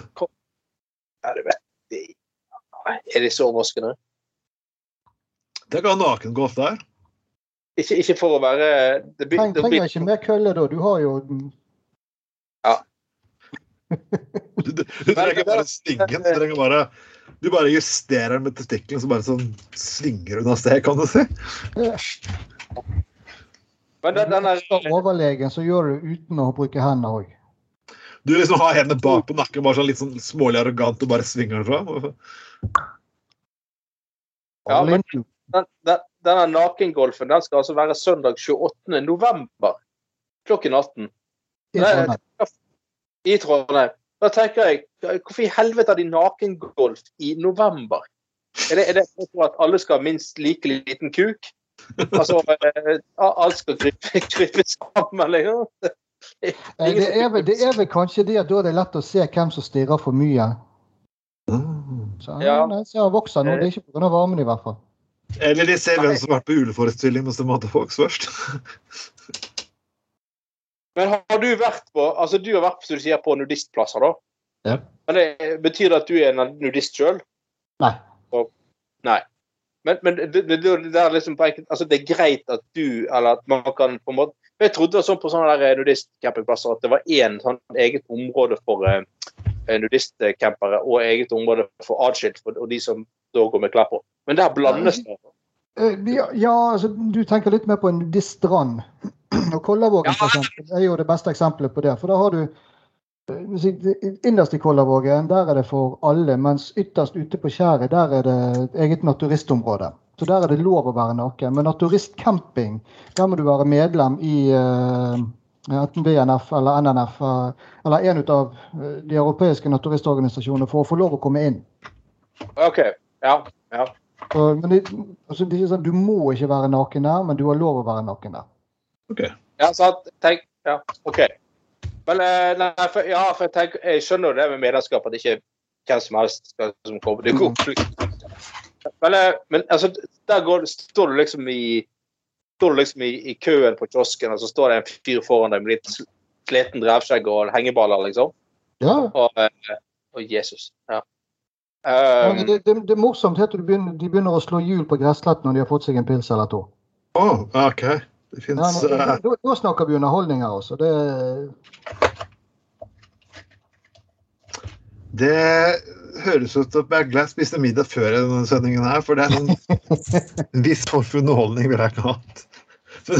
S4: Ja, det vet jeg. Er det så overraskende?
S3: Tenk å ha nakengolf der.
S4: Ikke, ikke for å være det
S2: Treng, trenger ikke mer køller da. Du har jo
S3: Du, du, du trenger bare stingen. Du trenger bare du bare justerer den med testikkelen, så bare sånn svinger unna sted, kan du si.
S4: Men den, den er,
S2: overlegen så gjør du uten å bruke hendene òg.
S3: Du liksom har hendene bak på nakken, bare sånn litt sånn smålig arrogant og bare svinger den fram.
S4: Ja, men- den, den, denne nakengolfen den skal altså være søndag 28. november klokken 18 i Trondheim. Da tenker jeg, hvorfor i helvete har de nakengolf i november? Er det, er det for at alle skal ha minst like liten kuk? Altså, eh, alt skal krype, [laughs] krype sammen, liksom?
S2: Det er, vel, det er vel kanskje det at da er det lett å se hvem som stirrer for mye. Så,
S4: Ja.
S2: nei, så vokser nå. Det er ikke pga. varmen i hvert fall.
S3: Eller de ser hvem som har vært på uleforestilling, men som hadde Fox først.
S4: Men har du vært på altså du har vært som du sier, på nudistplasser, da?
S2: Ja.
S4: Men det, Betyr det at du er en nudist sjøl?
S2: Nei.
S4: Nei. Men, men det, det, det, er liksom på enkelt, altså det er greit at du eller at man kan på en måte Jeg trodde det var sånn på sånne der nudistcampingplasser at det var én sånn eget område for eh, nudistcampere og eget område for atskilt for og de som da går med klær på. Men der blandes det.
S2: Eh, Ja, ja, altså, du tenker litt mer på en nudiststrand. Og Kollavågen for eksempel, er jo det beste eksempelet på det. For da har du eh, Innerst i Kollavågen der er det for alle, mens ytterst ute på skjæret der er det et eget naturistområde. Så der er det lov å være naken. Men naturistcamping, der må du være medlem i eh, enten VNF eller NNF eh, eller en av de europeiske naturistorganisasjonene for å få lov å komme inn.
S4: OK. Ja. ja.
S2: Så, men det, altså, det sånn, Du må ikke være naken der, men du har lov å være naken der.
S4: Ja, sant. Tenk, ja, OK. Men eh, nei, for, ja, for jeg, tenker, jeg skjønner jo det med medlemskap, at ikke hvem som helst skal som komme. Det går Men, eh, men altså, der går, står du liksom i står du liksom i, i køen på kiosken, og så står det en fyr foran deg med litt sliten drevskjegg og hengeballer, liksom.
S2: Ja,
S4: Og, eh, og Jesus. Ja. Um,
S2: ja det, det, det er morsomt helt til begynner, de begynner å slå hjul på gressletten når de har fått seg en pils eller to.
S3: Å, OK. Det
S2: finns...
S3: Nej,
S2: men, da, da snakker vi underholdning her også. Det,
S3: Det høres ut som jeg er glad jeg spiste middag før denne sendingen her, for det er en, [laughs] viss form for underholdning ville jeg ikke hatt. Det,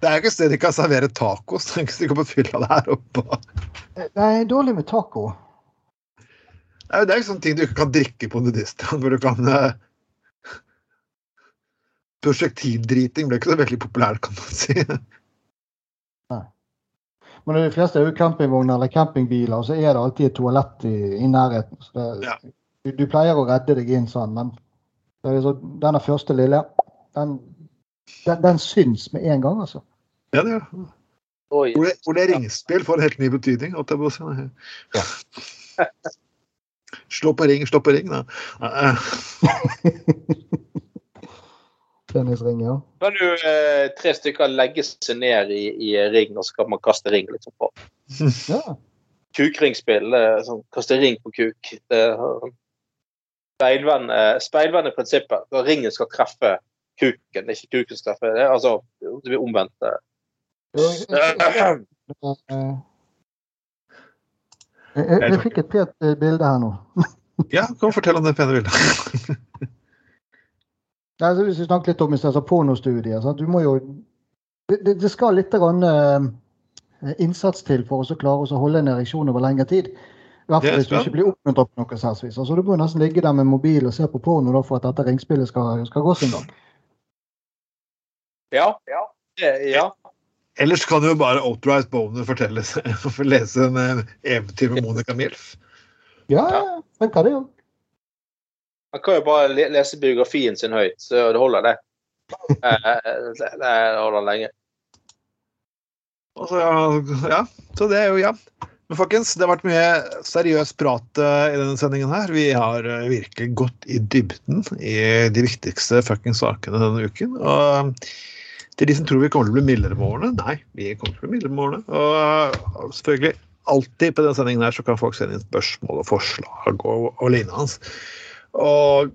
S3: det er ikke et sted de kan servere tacos. Det er ikke sikkert på det her oppe.
S2: Det er dårlig med taco.
S3: Det er jo ikke sånne ting du ikke kan drikke på nudiststrand, hvor du kan eh, Prosjektildriting ble ikke så veldig populært, kan man si. Nei.
S2: Men de fleste er jo campingvogner eller campingbiler, og så er det alltid et toalett i, i nærheten. Så det,
S3: Ja.
S2: du, du pleier å redde deg inn sånn, men det er så, denne første lille, den, den, den syns med en gang, altså.
S3: Ja, det gjør det.
S4: Hvor
S3: Ole, Ole Ringspill får en helt ny betydning. At jeg si. [laughs] Slå på ring, slå på ring, da. [laughs] Eh,
S2: Tennisring.
S4: Kan du eh, tre stykker legge seg ned i, i ring, og så kan man kaste ring liksom på.
S2: ja.
S4: Kukringspill. eh, Sånn, kaste ring på kuk. Er sånn Speilvende, speilvende prinsippet. Ringen skal treffe kuken, ikke kuken skal treffe det. er Altså, det blir omvendt. eh.
S2: Jeg, jeg, jeg, fikk et pent eh, bilde her nå.
S3: Ja, kom og fortell om det pene bildet?
S2: Nei, så hvis vi snakker litt om altså, pornostudier. Sant? Du må jo det, det- skal litt grann, uh, innsats til for å klare å holde en ereksjon over lengre tid. I hvert fall hvis du ikke blir oppmuntret på noe selvs. Altså, du må nesten ligge der med mobil og se på porno da, for at dette ringspillet skal, skal gå sin gang.
S4: Ja. ja. Ja.
S3: Ellers kan jo bare Outright Boner fortelle seg, [laughs] lese en eh, eventyr med Monica Milf.
S2: Ja, ja. Funker det òg.
S4: Man kan jo bare lese biografien sin høyt, så det holder, det. Eh, det, det holder lenge.
S3: Altså, så, ja, så det er jo ja. Men folkens, det har vært mye seriøs prat eh, i denne sendingen her. Vi har eh, virkelig gått i dybden i de viktigste fuckings sakene denne uken. Og til de som tror vi kommer til å bli mildere med årene, nei, vi kommer til å bli mildere med årene. Og eh, selvfølgelig, alltid på denne sendingen her så kan folk sende inn spørsmål og forslag og, og lignende. Og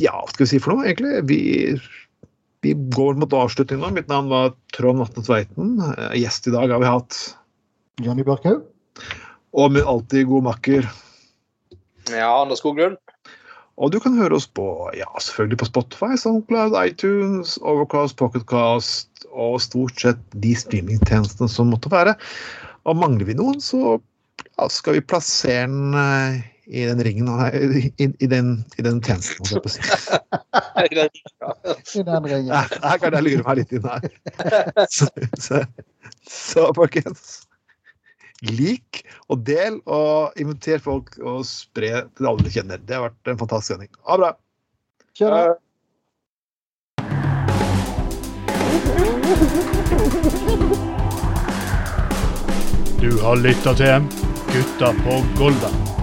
S3: ja, hva skal vi si for noe, egentlig? Vi vi går mot avslutning nå. Mitt navn var Trond Vatne Tveiten. Eh, Gjest i dag har vi hatt.
S2: Johnny Børkhaug.
S3: Og min alltid gode makker.
S4: Ja, Anders Skoglund.
S3: Og du kan høre oss på ja, selvfølgelig på Spotify, SoundCloud, iTunes, Overcast, Pocketcast og stort sett de streamingtjenestene som måtte være. Og mangler vi noen, så ja, skal vi plassere den eh, i den ringen nei, i, i, den, i den tjenesten. holdt jeg på å si. [laughs]
S2: I den ringen.
S3: Her her kan jeg lure meg litt inn her. Så, så, så folkens. Lik og del og inviter folk og spre til alle du kjenner. Det har vært en fantastisk sending. Ha det bra.
S2: Kjør.
S1: Du har lytta til Gutta på Golda.